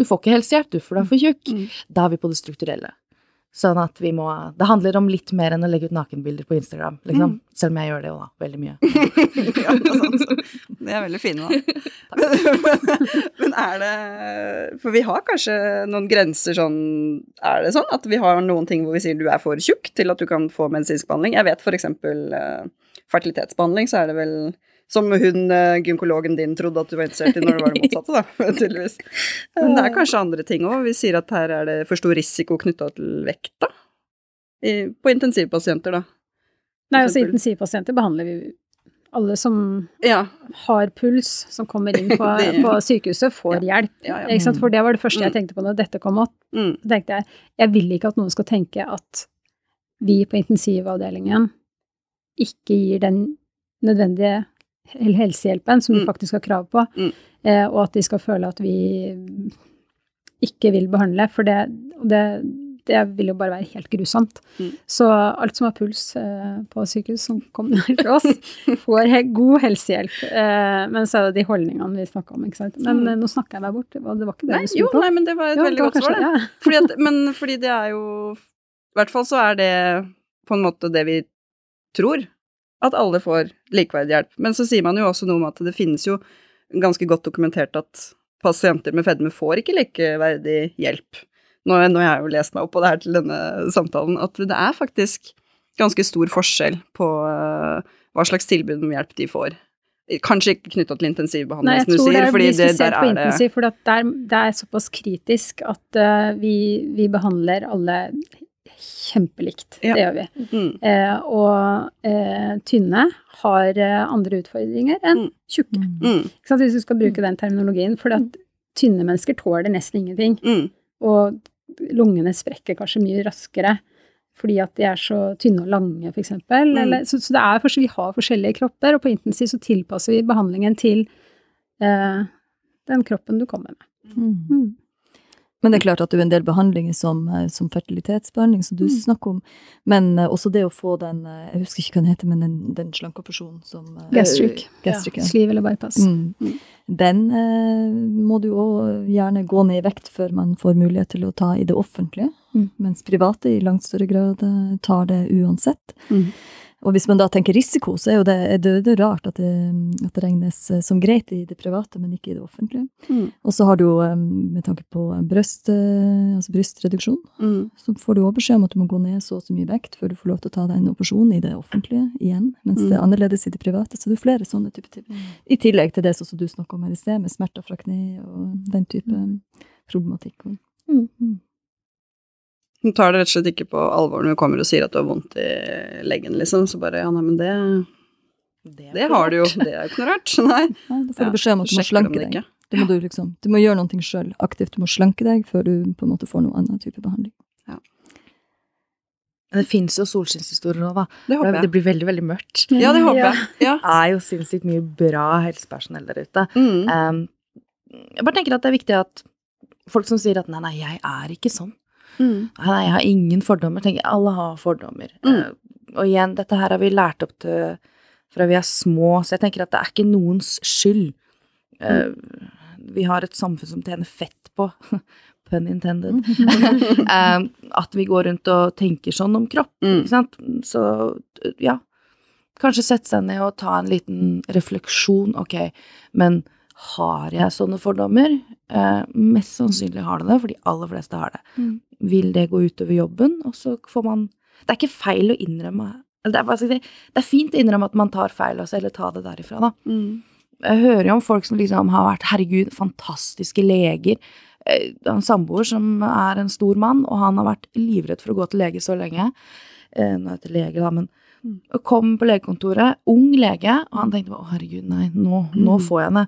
du får ikke helsehjelp, du, for du er for tjukk, Mm. da er vi på det strukturelle. Sånn at vi må Det handler om litt mer enn å legge ut nakenbilder på Instagram, liksom. Mm. Selv om jeg gjør det jo, da. Veldig mye. ja, det, er sant. det er veldig fine, da. Men er det For vi har kanskje noen grenser sånn Er det sånn at vi har noen ting hvor vi sier du er for tjukk til at du kan få medisinsk behandling? Jeg vet for eksempel eh, fertilitetsbehandling, så er det vel som hun eh, gynekologen din trodde at du var interessert i når det var det motsatte, da, tydeligvis. Men det er kanskje andre ting òg. Vi sier at her er det for stor risiko knytta til vekta. På intensivpasienter, da. Nei, altså intensivpasienter behandler vi alle som Ja. har puls, som kommer inn på, på sykehuset, får hjelp. ja, ja. Ikke sant? For det var det første jeg Mm. tenkte på når dette kom opp. Mm. Tenkte jeg, jeg vil ikke at noen skal tenke at vi på intensivavdelingen ikke gir den nødvendige helsehjelpen som de Mm. faktisk har krav på, Mm. eh, og at de skal føle at vi ikke vil behandle, for det, det, det vil jo bare være helt grusomt. Mm. Så alt som har puls eh, på sykehus som kommer til oss, får he god helsehjelp. Eh, men så er det de holdningene vi snakka om, ikke sant. Men Mm. eh, nå snakka jeg meg bort, det var det var ikke det Nei, du spurte om. nei, men det var et Jo, veldig var godt svar, det. ja. Fordi at, men fordi det er jo I hvert fall så er det på en måte det vi tror. At alle får likeverdig hjelp. Men så sier man jo også noe om at det finnes jo ganske godt dokumentert at pasienter med fedme får ikke likeverdig hjelp. Nå, nå har jeg jo lest meg opp på det her til denne samtalen, at det er faktisk ganske stor forskjell på eh, hva slags tilbud om hjelp de får. Kanskje ikke knytta til intensivbehandling, som du tror det er, fordi det, der er det intensiv, for der, det er såpass kritisk at uh, vi, vi behandler alle kjempelikt. Ja. Det gjør vi. mm, Eh, og eh, tynne har eh, andre utfordringer enn Mm. tjukke. mm, Ikke sant? Hvis du skal bruke den terminologien. For at tynne mennesker tåler nesten ingenting. mm, Og lungene sprekker kanskje mye raskere fordi at de er så tynne og lange, f.eks. Mm. Så, så det er, for- vi har forskjellige kropper, og på intensiv så tilpasser vi behandlingen til eh, den kroppen du kommer med. Mm. Mm. Men det er klart at det er en del behandlinger som, eh, som fertilitetsbehandling, som du Mm. snakker om. Men eh, også det å få den eh, Jeg husker ikke hva den heter, men den, den slankeoperasjonen som Gastric. gastric ja. Sliv eller bypass. Mm. Mm. Den eh, må du òg gjerne gå ned i vekt før man får mulighet til å ta i det offentlige. Mm. Mens private i langt større grad tar det uansett. Mm. Og hvis man da tenker risiko, så er jo det, er det, det er rart at det, at det regnes eh, som greit i det private, men ikke i det offentlige. Mm. Og så har du jo, eh, med tanke på brøst, eh, altså brystreduksjon, mm. så får du òg beskjed om at du må gå ned så og så mye vekt før du får lov til å ta deg en operasjon i det offentlige igjen, mens det er Mm. annerledes i det private. Så det er flere sånne typer ting. I tillegg til det som du snakka om her i sted, med smerter fra kne og den type problematikk. Mm. Hun tar det rett og slett ikke på alvor når hun kommer og sier at du har vondt i leggen, liksom. Så bare ja, nei, men det, det har du jo. Det er jo ikke noe rart. Nei. Nei, da får du beskjed om at du må slanke deg. Du må du, liksom, du må gjøre noe sjøl aktivt. Du må slanke deg før du på en måte får noen annen type behandling. Men det fins jo solskinnshistorier òg, da. Det håper jeg. det blir veldig, veldig mørkt. Ja, det håper Ja. jeg. Ja. Det er jo sinnssykt mye bra helsepersonell der ute. Mm. Um, jeg bare tenker at det er viktig at folk som sier at nei, nei, jeg er ikke sånn. Mm. Nei, jeg har ingen fordommer. Tenker, alle har fordommer. Mm. Eh, og igjen, dette her har vi lært opp til fra vi er små, så jeg tenker at det er ikke noens skyld. Mm. vi har et samfunn som tjener fett på, pun intended, eh, at vi går rundt og tenker sånn om kropp, Mm. ikke sant. Så ja, kanskje sette seg ned og ta en liten refleksjon. Ok, men har jeg sånne fordommer? Eh, mest sannsynlig har det det, for de aller fleste har det. Mm. Vil det gå utover jobben? Og så får man Det er ikke feil å innrømme eller det, er, si, det er fint å innrømme at man tar feil også, eller ta det derifra, da. Mm. Jeg hører jo om folk som liksom har vært, herregud, fantastiske leger. Eh, en samboer som er en stor mann, og han har vært livredd for å gå til lege så lenge. Eh, Nå er jeg til lege, da, men Mm. kom på legekontoret, ung lege, og han tenkte å herregud, nei, nå, nå Mm. får jeg det.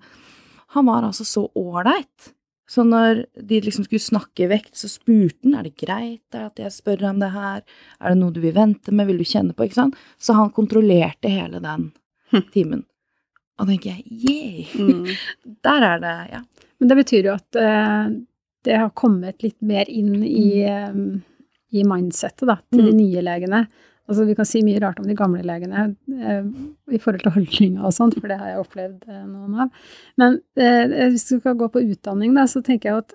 Han var altså så ålreit. Så når de liksom skulle snakke vekt, så spurte han er det greit at jeg spør om det her, er det noe du vil vente med, vil du kjenne på, ikke sant? Så han kontrollerte hele den Hm. timen. Og da tenker jeg, yeah! Mm. Der er det, ja. Men det betyr jo at uh, det har kommet litt mer inn i, um, i mindsettet da, til de Mm. nye legene. Altså, vi kan si mye rart om de gamle legene eh, i forhold til holdninger og sånt, for det har jeg opplevd eh, noen av. Men eh, hvis du skal gå på utdanning, da, så tenker jeg at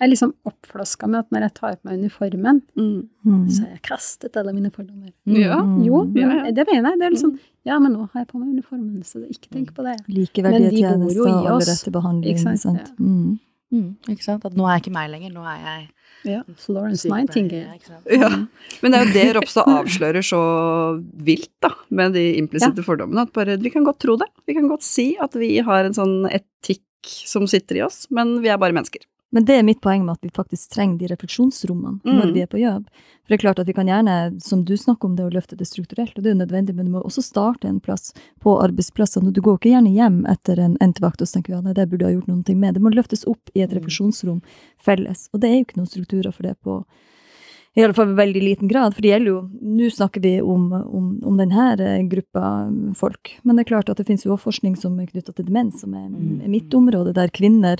Jeg er liksom oppflaska med at når jeg tar på meg uniformen, Mm. Mm. så har jeg kastet alle mine fordommer. Ja. Mm. Jo, Ja, men ja. det mener jeg. Det er liksom Ja, men nå har jeg på meg uniformen, så ikke tenk på det. Likeverdige Men de bor jo tjenester og rett til behandling. ikke sant? Sant? Ja. Mm. Mm, ikke sant? At nå er jeg ikke meg lenger, nå er jeg Ja, Florence Nightingale. Ja. Men det er jo det Ropstad avslører så vilt, da, med de implisitte fordommene. At bare Vi kan godt tro det. Vi kan godt si at vi har en sånn etikk som sitter i oss, men vi er bare mennesker. Men det er mitt poeng med at vi faktisk trenger de refleksjonsrommene når Mm. vi er på jobb. For det er klart at vi kan gjerne, som du snakker om, det å løfte det strukturelt, og det er jo nødvendig, men du må også starte en plass på arbeidsplassene. Du går ikke gjerne hjem etter en endt vakt og tenker du, ja, nei, det burde jeg ha gjort noe med. Det må løftes opp i et Mm. refleksjonsrom felles. Og det er jo ikke noen strukturer for det på i alle fall i veldig liten grad, for det gjelder jo Nå snakker vi om, om, om denne gruppa folk, men det er klart at det finnes jo også forskning som er knytta til demens, som er, Mm. er mitt område, der kvinner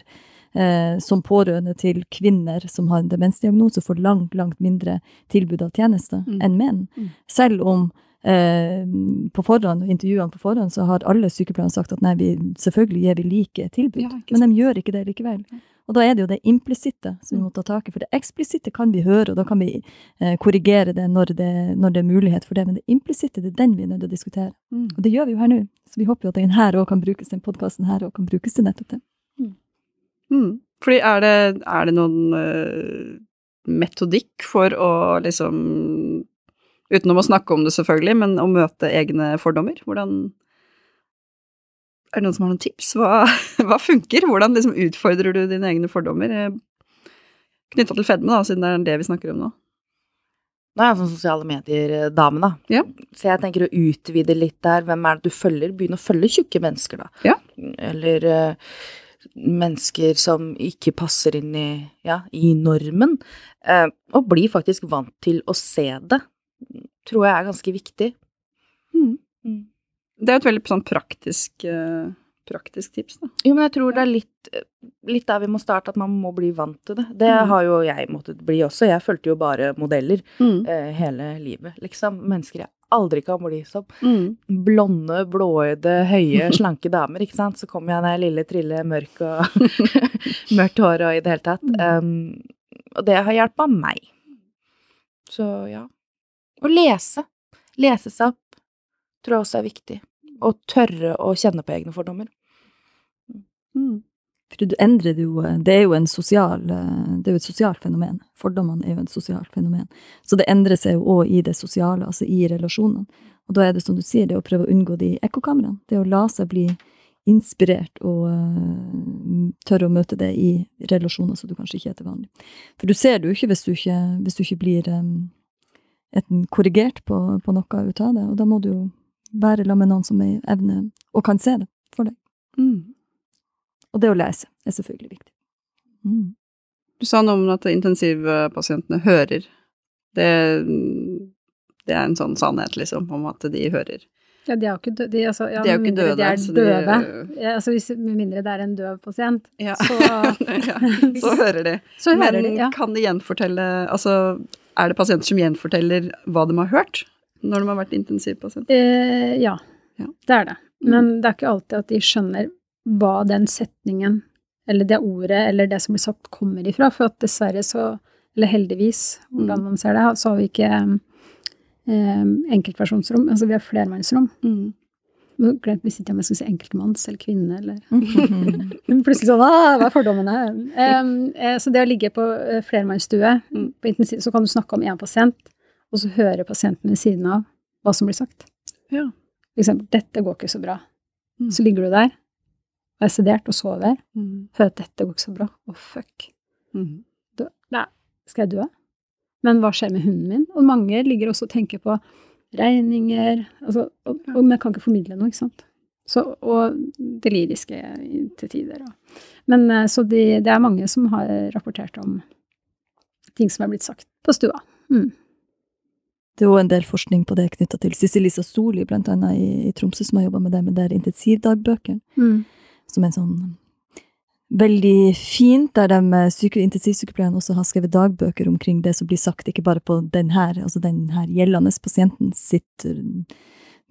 eh, som pårørende til kvinner som har en demensdiagnose, får langt, langt mindre tilbud av tjenester Mm. enn menn. Mm. Selv om eh, på forhånd, intervjuene på forhånd, så har alle sykepleiere sagt at nei, vi, selvfølgelig gir vi like tilbud, Ja, men de gjør ikke det likevel. Og da er det jo det implisitte som vi må ta tak i, for det eksplisitte kan vi høre, og da kan vi eh, korrigere det når, det når det er mulighet for det, men det implisitte, det er den vi er nødt til å diskutere. Mm. Og det gjør vi jo her nå, så vi håper jo at den her også kan brukes, den podkasten her òg kan brukes til nettopp det. Mm. Fordi er det, er det noen uh, metodikk for å liksom Utenom å snakke om det, selvfølgelig, men å møte egne fordommer? Hvordan Er det noen som har noen tips? Hva, hva funker? Hvordan liksom utfordrer du dine egne fordommer? Knytta til fedme, da, siden det er det vi snakker om nå. Nå er jeg sånn sosiale medier-dame, da. Ja. Så jeg tenker å utvide litt der. Hvem er det du følger? Begynn å følge tjukke mennesker, da. Ja. Eller eh, mennesker som ikke passer inn i, ja, i normen. Eh, og blir faktisk vant til å se det, tror jeg er ganske viktig. Mm. Mm. Det er jo et veldig sånn praktisk, eh, praktisk tips, da. Jo, men jeg tror det er litt, litt der vi må starte, at man må bli vant til det. Det Mm. har jo jeg måttet bli også. Jeg fulgte jo bare modeller Mm. eh, hele livet, liksom. Mennesker jeg aldri kan bli som. Mm. blonde, blåøyde, høye, slanke damer, ikke sant. Så kommer jeg ned lille trille, mørk og mørkt hår og i det hele tatt. Um, og det har hjulpet meg. Så ja. Å lese. Lese seg opp tror jeg også er viktig. Og tørre å kjenne på egne fordommer. Mm. For du endrer det jo Det er jo en sosial, eh, det er et sosialt fenomen. Fordommene er jo et sosialt fenomen. Så det endrer seg jo òg i det sosiale, altså i relasjonene. Og da er det som du sier, det å prøve å unngå de ekkokameraene. Det å la seg bli inspirert og uh, tørre å møte det i relasjoner som du kanskje ikke er til vanlig. For du ser det jo ikke hvis du ikke, hvis du ikke blir um, enten korrigert på, på noe ut av det, og da må du jo være sammen med noen som er evne og kan se det for deg. Mm. Og det å lese er selvfølgelig viktig. Mm. Du sa noe om at intensivpasientene hører. Det, det er en sånn sannhet, liksom, om at de hører. Ja, de er jo ikke døde. De, altså, ja, De er jo ikke døde, De er så de- Ja, altså, hvis, med mindre det er en døv pasient, Ja. så, ja, så hører de. så hører Men de. Ja. kan de gjenfortelle Altså, er det pasienter som gjenforteller hva de har hørt når de har vært intensivpasient? Eh, ja, Ja. det er det. Men det er ikke alltid at de skjønner hva den setningen, eller det ordet, eller det som blir sagt, kommer ifra. For at dessverre så, eller heldigvis, hvordan Mm. man ser det, så har vi ikke eh, enkeltpersonsrom. Altså vi har flermannsrom. Mm. Nå glemte vi sitter om jeg skal si enkeltmanns eller kvinne, eller Mhm. Plutselig sånn ah, Hva er fordommene? Um, eh, så det å ligge på eh, flermannsstue, Mm. på intensiv, så kan du snakke om én pasient, og så høre pasienten ved siden av hva som blir sagt. Ja. For eksempel 'Dette går ikke så bra'. Mm. Så ligger du der og er sedert og sover. Mm. Hører at 'dette går ikke så bra'. Å, fuck. Mm. Dø. Nei, skal jeg dø? Men hva skjer med hunden min? Og mange ligger også og tenker på regninger altså, og, og, Men jeg kan ikke formidle noe, ikke sant. Så, og deliriske til tider. Og. Men eh, så de, det er mange som har rapportert om ting som er blitt sagt på stua. Mm. Det er òg en del forskning på det knytta til Sissel Lisa Soli, blant annet i, i Tromsø, som har jobba med det med der intensivdagbøkene. Mm. Som er sånn veldig fint, der de eh, intensivsykepleierne også har skrevet dagbøker omkring det som blir sagt, ikke bare på den her, altså den her gjeldende pasienten sitt eh,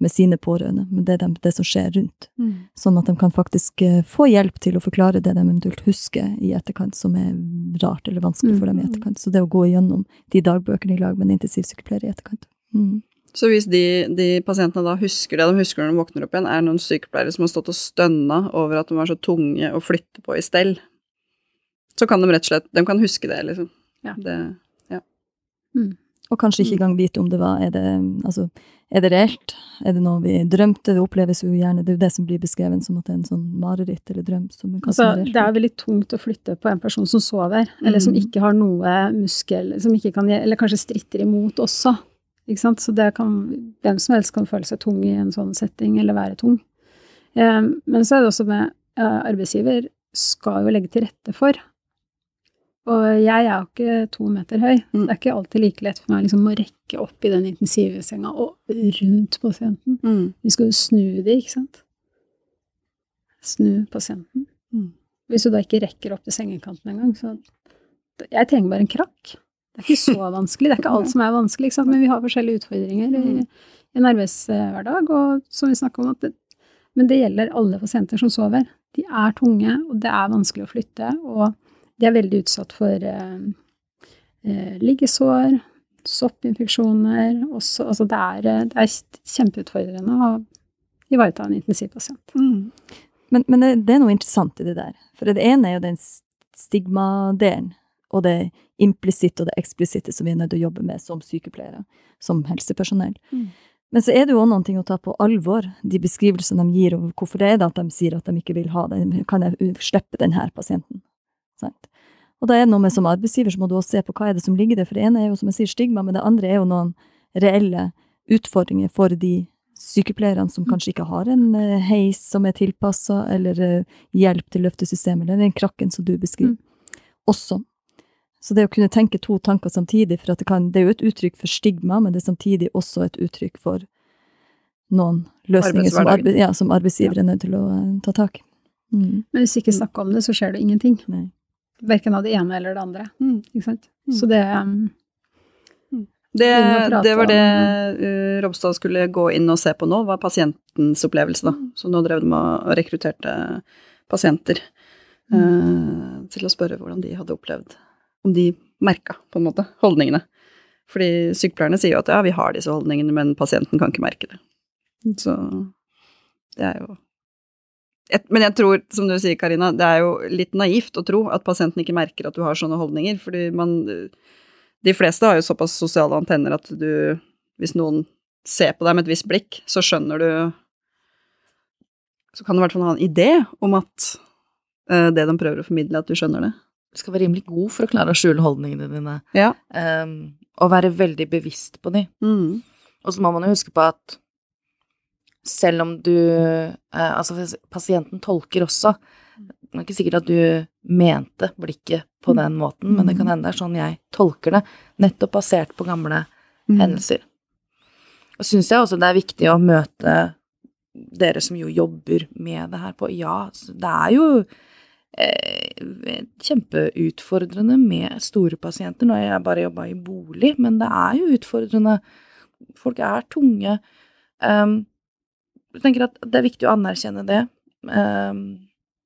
med sine pårørende, men det, de, det som skjer rundt. Mm. Sånn at de kan faktisk eh, få hjelp til å forklare det de eventuelt husker i etterkant, som er rart eller vanskelig for dem i Mm. etterkant. Så det å gå gjennom de dagbøkene i lag med en intensivsykepleier i etterkant. Mm. Så hvis de, de pasientene da husker det de husker når de våkner opp igjen, er det noen sykepleiere som har stått og stønna over at de var så tunge å flytte på i stell, så kan de rett og slett De kan huske det, liksom. Ja. Det, Og kanskje ikke engang vite om det var Er det, altså, er det reelt? Er det noe vi drømte? Det oppleves jo gjerne Det er jo det som blir beskrevet som at det er en sånn mareritt eller drøm. Som Altså, som det er veldig tungt å flytte på en person som sover, eller som Mm. ikke har noe muskel, som ikke kan, eller kanskje stritter imot også. Ikke sant? Så det kan, hvem som helst kan føle seg tung i en sånn setting, eller være tung. Eh, men så er det også med arbeidsgiver skal jo legge til rette for. Og jeg er jo ikke to meter høy. Mm. Det er ikke alltid like lett for meg liksom, å rekke opp i den intensivsenga og rundt pasienten. mm. Vi skal jo snu det, ikke sant? Snu pasienten. Mm. Hvis du da ikke rekker opp til sengekanten engang, så Jeg trenger bare en krakk. Det er ikke så vanskelig. Det er ikke alt som er vanskelig, men vi har forskjellige utfordringer i, Mm. i en arbeidshverdag, og som vi snakker om det, Men det gjelder alle pasienter som sover. De er tunge, og det er vanskelig å flytte, og de er veldig utsatt for eh, eh, liggesår, soppinfeksjoner også. Altså det er, eh, det er kjempeutfordrende å ivareta en intensivpasient. Mm. Men, men det, det er noe interessant i det der. For det ene er jo den stigmadelen, og det implisitte og det eksplisitte som vi er nødt til å jobbe med som sykepleiere, som helsepersonell. Mm. Men så er det jo også ting å ta på alvor, de beskrivelsene de gir over hvorfor det er det at de sier at de ikke vil ha det. Kan jeg slippe denne pasienten? Sant? Og da er det noe med som arbeidsgiver så må du også se på hva er det som ligger der. For det ene er jo som jeg sier stigma, men det andre er jo noen reelle utfordringer for de sykepleierne som kanskje ikke har en eh, heis som er tilpassa, eller eh, hjelp til løftesystemet, eller den krakken som du beskriver. Også. Så det å kunne tenke to tanker samtidig, for at det, kan, det er jo et uttrykk for stigma, men det er samtidig også et uttrykk for noen løsninger som, arbe ja, som arbeidsgiver er nødt til å eh, ta tak i. Mm. Men hvis vi ikke snakker om det, så skjer det ingenting. Nei. Verken av det ene eller det andre. Mm. Ikke sant? Mm. Så det um, Det, å prate det var det uh, Robstad skulle gå inn og se på nå, var pasientens opplevelse, da. Så nå drev de og rekrutterte pasienter uh, til å spørre hvordan de hadde opplevd Om de merka, på en måte, holdningene. Fordi sykepleierne sier jo at ja, vi har disse holdningene, men pasienten kan ikke merke det. Så det er jo et, Men jeg tror, som du sier, Karina, det er jo litt naivt å tro at pasienten ikke merker at du har sånne holdninger, fordi man De fleste har jo såpass sosiale antenner at du Hvis noen ser på deg med et visst blikk, så skjønner du Så kan du i hvert fall ha en idé om at eh, det de prøver å formidle, at du skjønner det. Du skal være rimelig god for å klare å skjule holdningene dine, Ja. um, og være veldig bevisst på de. Mm. Og så må man jo huske på at selv om du uh, Altså, pasienten tolker også. Det er ikke sikkert at du mente blikket på den måten, men det kan hende det er sånn jeg tolker det, nettopp basert på gamle Mm. hendelser. Og syns jeg også det er viktig å møte dere som jo jobber med det her på Ja, det er jo kjempeutfordrende med store pasienter. Nå har jeg bare jobba i bolig, men det er jo utfordrende. Folk er tunge. Um, jeg tenker at det er viktig å anerkjenne det, um,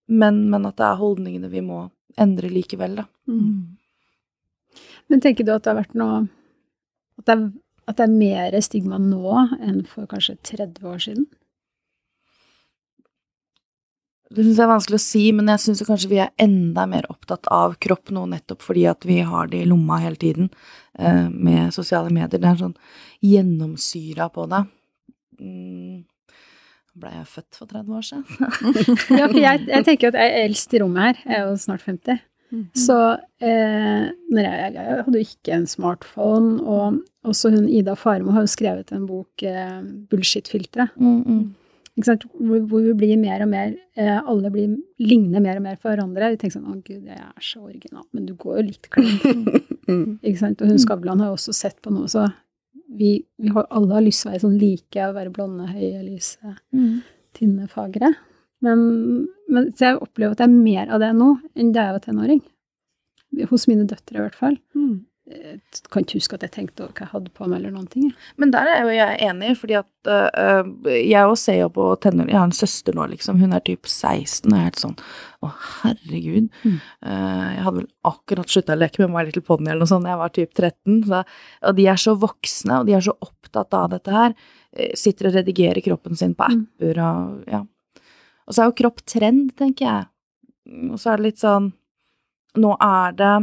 men, men at det er holdningene vi må endre likevel, da. Mm. Men tenker du at det har vært noe At det er, at det er mer stigma nå enn for kanskje 30 år siden? Det syns jeg er vanskelig å si, men jeg syns kanskje vi er enda mer opptatt av kropp nå, nettopp fordi at vi har det i lomma hele tiden eh, med sosiale medier. Det er sånn gjennomsyra på det. Mm. Ble jeg født for 30 år siden? Ja, for jeg, jeg tenker at jeg er eldst i rommet her. Jeg er jo snart 50. Så eh, når jeg, jeg hadde jo ikke en smartphone, og også hun Ida Farmo har jo skrevet en bok, eh, 'Bullshit-filteret', Mm, mm. Hvor, hvor vi blir mer og mer eh, Alle blir, ligner mer og mer på hverandre. Vi tenker sånn 'Å, gud, jeg er så original', men du går jo litt. Mm. Ikke sant? Og hun Skavlan har jo også sett på noe, så vi, vi har, alle har lyst til å være sånn like, å være blonde, høye, lyse, Mm. tynne, fagre. Men, men så jeg opplever at det er mer av det nå enn da jeg var tenåring. Hos mine døtre, i hvert fall. Mm. Jeg kan ikke huske at jeg tenkte over hva jeg hadde på meg, eller noen ting. Men der er jo jeg enig, fordi at øh, jeg også ser jo på tenåring Jeg har en søster nå, liksom. Hun er typ 16, og jeg er helt sånn Å, herregud. Mm. Uh, jeg hadde vel akkurat slutta å leke med My Little Pony eller noe sånt jeg var typ 13. Så, og de er så voksne, og de er så opptatt av dette her. Eh, Sitter og redigerer kroppen sin på Mm. apper og ja. Og så er jo kropp trend, tenker jeg. Og så er det litt sånn Nå er det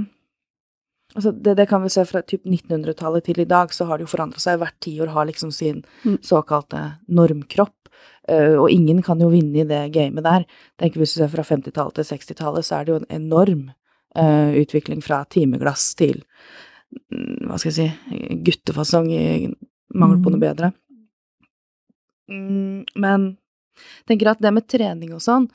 Altså det, det kan vi se fra typ 1900-tallet til i dag, så har det jo forandra seg. Hvert tiår har liksom sin Mm. såkalte normkropp. eh, og ingen kan jo vinne i det gamet der. Tenk Hvis du ser fra 50-tallet til 60-tallet, så er det jo en enorm uh, utvikling fra timeglass til mm, hva skal jeg si guttefasong i mangel på noe bedre. Mm, men tenker at det med trening og sånn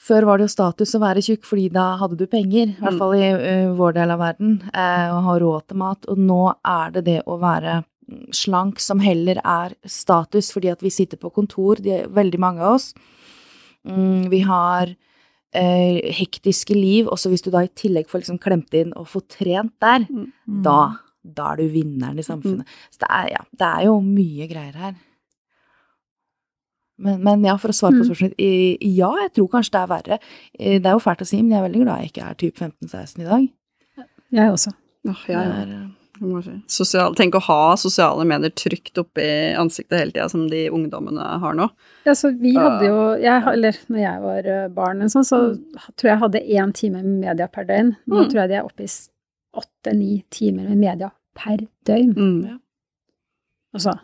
før var det jo status å være tjukk, fordi da hadde du penger, i hvert Mm. fall i uh, vår del av verden, uh, og ha råd til mat. Og nå er det det å være mm, slank som heller er status, fordi at vi sitter på kontor, de, er veldig mange av oss. Mm, vi har uh, hektiske liv, også hvis du da i tillegg får liksom klemt inn og fått trent der, Mm. da, da er du vinneren i samfunnet. Så det er, ja, det er jo mye greier her. Men, men ja, for å svare på Mm. spørsmålet i- Ja, jeg tror kanskje det er verre. Det er jo fælt å si, men jeg er veldig glad jeg ikke er typ 15-16 i dag. Jeg også. Oh, ja, si. Sosial, tenk å ha sosiale medier trygt oppi ansiktet hele tida, som de ungdommene har nå. Ja, så vi hadde jo jeg, Eller når jeg var eh, barn, sånn, så tror jeg jeg hadde én time med media per døgn. Nå Mm. tror jeg de er oppe i åtte-ni timer med media per døgn. Mm. Ja. Altså,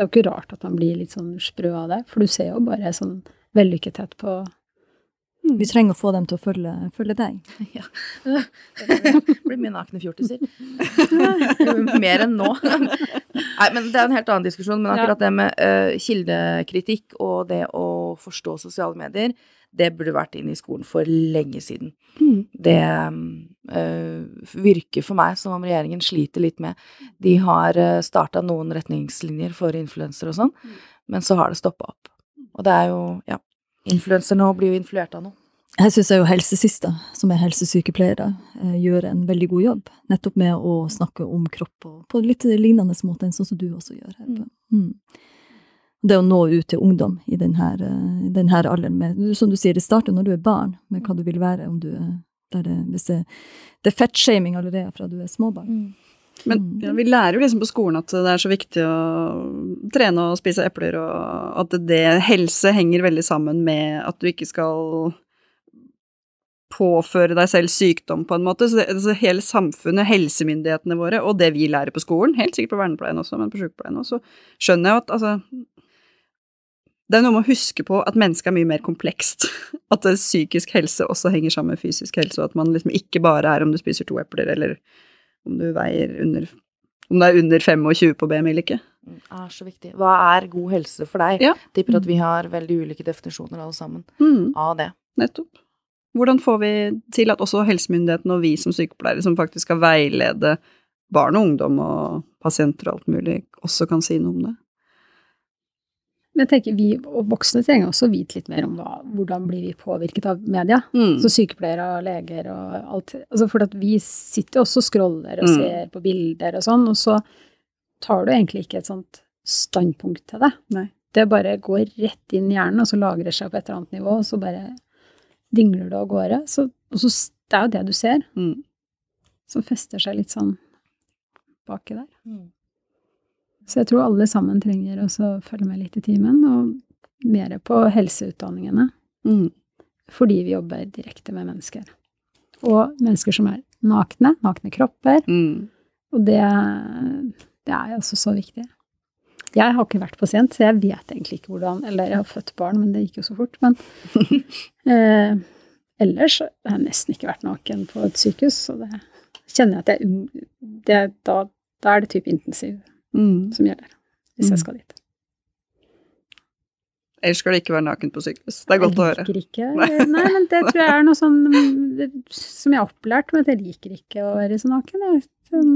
det er jo ikke rart at man blir litt sånn sprø av det, for du ser jo bare sånn vellykkethet på Vi trenger å få dem til å følge, følge deg. ja. Det blir mye nakne fjortiser. Mer enn nå. Nei, men det er en helt annen diskusjon. Men akkurat det med uh, kildekritikk og det å forstå sosiale medier, det burde vært inn i skolen for lenge siden. Mm. Det uh, virker for meg som om regjeringen sliter litt med De har uh, starta noen retningslinjer for influensere og sånn, men så har det stoppa opp. Og det er jo Ja. Influenser nå blir jo influert av noe. Her syns jeg jo helsesista, som er helsesykepleiere, eh, gjør en veldig god jobb. Nettopp med å snakke om kropp og på litt lignende måte enn sånn som du også gjør. her. Mm. Det å nå ut til ungdom i denne, denne alderen med Som du sier, det starter når du er barn, med hva du vil være om du er der det, hvis det, det er fettshaming allerede fra du er småbarn. Men Mm. ja, vi lærer jo liksom på skolen at det er så viktig å trene og spise epler, og at det helse henger veldig sammen med at du ikke skal påføre deg selv sykdom, på en måte. Så det, altså hele samfunnet, helsemyndighetene våre, og det vi lærer på skolen, helt sikkert på vernepleien også, men på sykepleien også, skjønner jeg at altså Det er noe med å huske på at mennesket er mye mer komplekst. At psykisk helse også henger sammen med fysisk helse, og at man liksom ikke bare er om du spiser to epler, eller om du veier under Om det er under 25 på BMI eller ikke. Det er så viktig. Hva er god helse for deg? Ja. Tipper at vi har veldig ulike definisjoner alle sammen Mm, av det. nettopp. Hvordan får vi til at også helsemyndighetene og vi som sykepleiere, som faktisk skal veilede barn og ungdom og pasienter og alt mulig, også kan si noe om det? Men jeg tenker vi og voksne trenger også vite litt mer om hva, hvordan blir vi påvirket av media. Mm. Så sykepleiere og leger og alt. Altså for at vi sitter også og scroller og Mm. ser på bilder og sånn, og så tar du egentlig ikke et sånt standpunkt til det. Nei. Det bare går rett inn i hjernen, og så lagrer seg på et eller annet nivå, og så bare dingler det av gårde. Så, og så, det er jo det du ser, Mm. som fester seg litt sånn baki der. Mm. Så jeg tror alle sammen trenger å følge med litt i timen, og mer på helseutdanningene. Mm. Fordi vi jobber direkte med mennesker. Og mennesker som er nakne, nakne kropper. Mm. Og det, det er altså så viktig. Jeg har ikke vært pasient, så jeg vet egentlig ikke hvordan Eller jeg har født barn, men det gikk jo så fort. Men eh, ellers har jeg nesten ikke vært naken på et sykehus, så det kjenner jeg at jeg det, da, da er det type intensiv Mm. som gjelder. Hvis Mm. jeg skal dit. Ellers skal det ikke være naken på sykehus. Det er godt å høre. Jeg liker ikke Nei, men det tror jeg er noe sånn det- som jeg har opplært, men jeg liker ikke å være så naken. Jeg, sånn,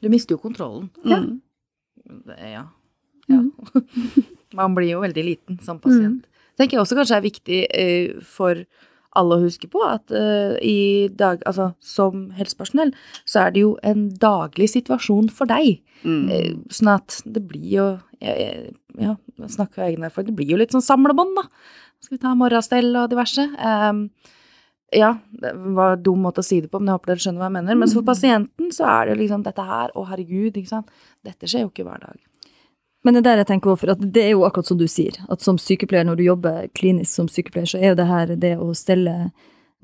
Du mister jo kontrollen. Mm. Ja. ja. Man blir jo veldig liten som pasient. Tenker jeg også kanskje er viktig eh, for alle å huske på at uh, i dag, altså som helsepersonell, så er det jo en daglig situasjon for deg. Mm. Uh, sånn at det blir jo jeg, Ja, snakker av egen erfaring, det blir jo litt sånn samlebånd, da. Skal vi ta morgenstell og diverse. Um, ja, det var en dum måte å si det på, men jeg håper dere skjønner hva jeg mener. Mens for mm. pasienten så er det liksom dette her, å herregud, ikke sant. Dette skjer jo ikke hver dag. Men det der jeg tenker over, at det er jo akkurat som du sier, at som sykepleier, når du jobber klinisk som sykepleier, så er jo det her det å stelle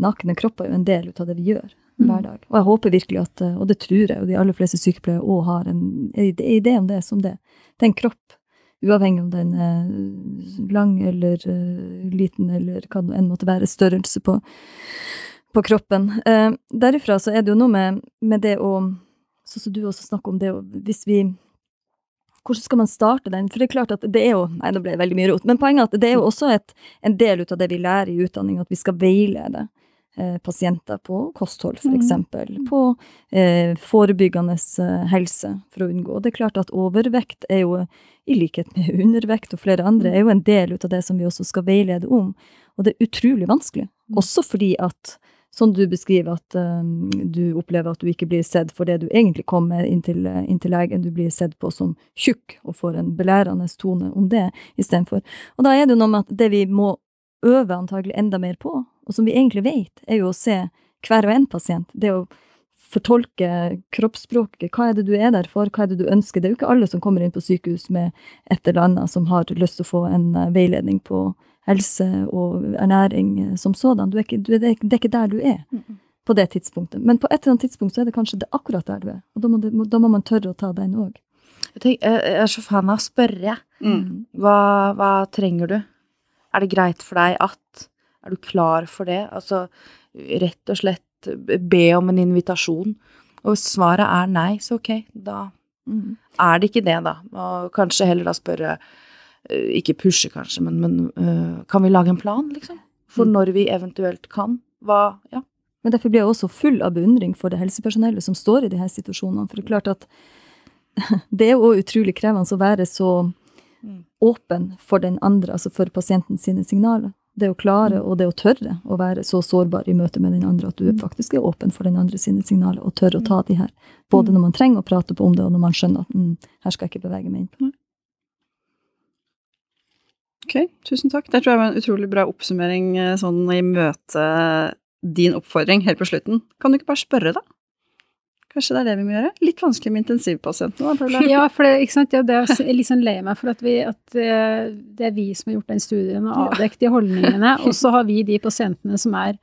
nakne kropper jo en del ut av det vi gjør mm. hver dag. Og jeg håper virkelig at, og det tror jeg, og de aller fleste sykepleiere òg har en idé om det som det. Det er en kropp, uavhengig om den er lang eller uh, liten eller hva det enn måtte være størrelse på, på kroppen. Uh, derifra så er det jo noe med, med det å Sånn som du også snakker om det å Hvis vi hvordan skal man starte den? For det er klart at det er jo Nei, nå ble det veldig mye rot. Men poenget er at det er jo også et, en del av det vi lærer i utdanning, at vi skal veilede eh, pasienter på kosthold, f.eks. Mm. På eh, forebyggende eh, helse, for å unngå. Det er klart at overvekt er jo, i likhet med undervekt og flere andre, er jo en del av det som vi også skal veilede om. Og det er utrolig vanskelig. Mm. Også fordi at som du beskriver at um, du opplever at du ikke blir sett for det du egentlig kom med inn til, inn til legen, du blir sett på som tjukk og får en belærende tone om det istedenfor. Og da er det jo noe med at det vi må øve antagelig enda mer på, og som vi egentlig vet, er jo å se hver og en pasient. Det å fortolke kroppsspråket. Hva er det du er der for, hva er det du ønsker? Det er jo ikke alle som kommer inn på sykehus med et eller annet som har lyst til å få en uh, veiledning på helse og ernæring eh, som sådan. Du er ikke, du er, det er ikke der du er på det tidspunktet. Men på et eller annet tidspunkt så er det kanskje det akkurat der du er. Og da må, det, da må man tørre å ta den òg. Jeg, er så fan av å spørre. Mm. Hva, hva, trenger du? Er det greit for deg at Er du klar for det? Altså rett og slett be om en invitasjon. Og hvis svaret er nei, så ok, da mm. er det ikke det, da. Og kanskje heller da spørre Eh, ikke pushe, kanskje, men, men uh, kan vi lage en plan, liksom? For mm. når vi eventuelt kan. Hva Ja. Men derfor blir jeg også full av beundring for det helsepersonellet som står i de her situasjonene. For det er klart at det er jo utrolig krevende å være så. Åpen for den andre, altså for pasienten sine signaler. Det å klare mm. og det å tørre å være så sårbar i møte med den andre at du faktisk er åpen for den andre sine signaler og tør å ta de her. Både når man trenger å prate på om det, og når man skjønner at mm, her skal jeg ikke bevege meg inn på. Ok, tusen takk. Det tror jeg var en utrolig bra oppsummering eh, sånn i møte din oppfordring helt på slutten. Kan du ikke bare spørre, da? Kanskje det er det vi må gjøre? Litt vanskelig med intensivpasientene, da? Ja, for det, ikke sant? Ja, det er litt sånn lei meg for at, vi, at eh, det er vi som har gjort den studien og avdekket de holdningene, og så har vi de pasientene som er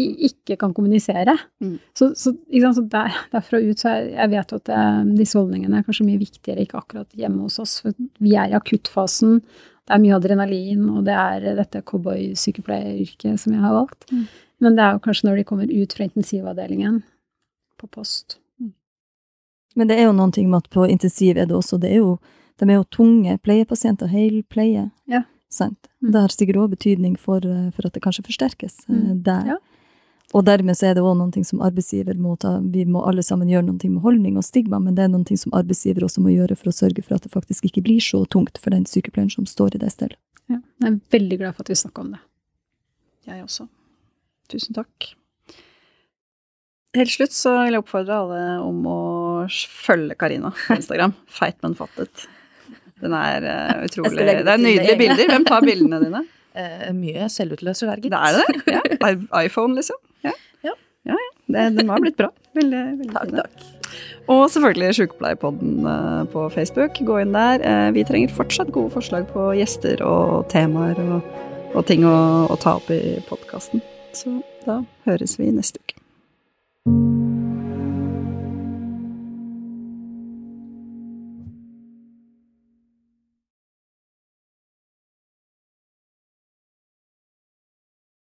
ikke kan kommunisere. Mm. Så, så, så der, derfra ut så jeg, jeg vet at det, eh, disse holdningene er kanskje mye viktigere, ikke akkurat hjemme hos oss, for vi er i akuttfasen, det er mye adrenalin, og det er dette cowboysykepleieryrket som jeg har valgt. Mm. Men det er jo kanskje når de kommer ut fra intensivavdelingen på post. Men det er jo noen ting med at på intensiv er det også det er jo, De er jo tunge pleiepasienter, helpleie. Ja. Sant? Mm. Det har sikkert òg betydning for, eh, for, at det kanskje forsterkes eh, mm. der. Ja. Og dermed så er det òg noe som arbeidsgiver må ta. Vi må alle sammen gjøre noe med holdning og stigma, men det er noe som arbeidsgiver også må gjøre for å sørge for at det faktisk ikke blir så tungt for den sykepleieren som står i det stedet. Ja, jeg er veldig glad for at vi snakka om det. Jeg også. Tusen takk. Helt slutt så vil jeg oppfordre alle om å følge Karina på Instagram. Feit, men fattet. Den er uh, utrolig Det er nydelige bilder. Hvem tar bildene dine? Uh, mye selvutløser der, gitt. Det er det? Ja. iPhone, liksom? Ja. Ja, ja. Det, den har blitt bra. Veldig, veldig takk, takk. Og selvfølgelig Sjukepleierpodden uh, på Facebook. Gå inn der. Vi trenger fortsatt gode forslag på gjester og temaer og, og ting å, å, ta opp i podkasten. Så da høres vi neste uke.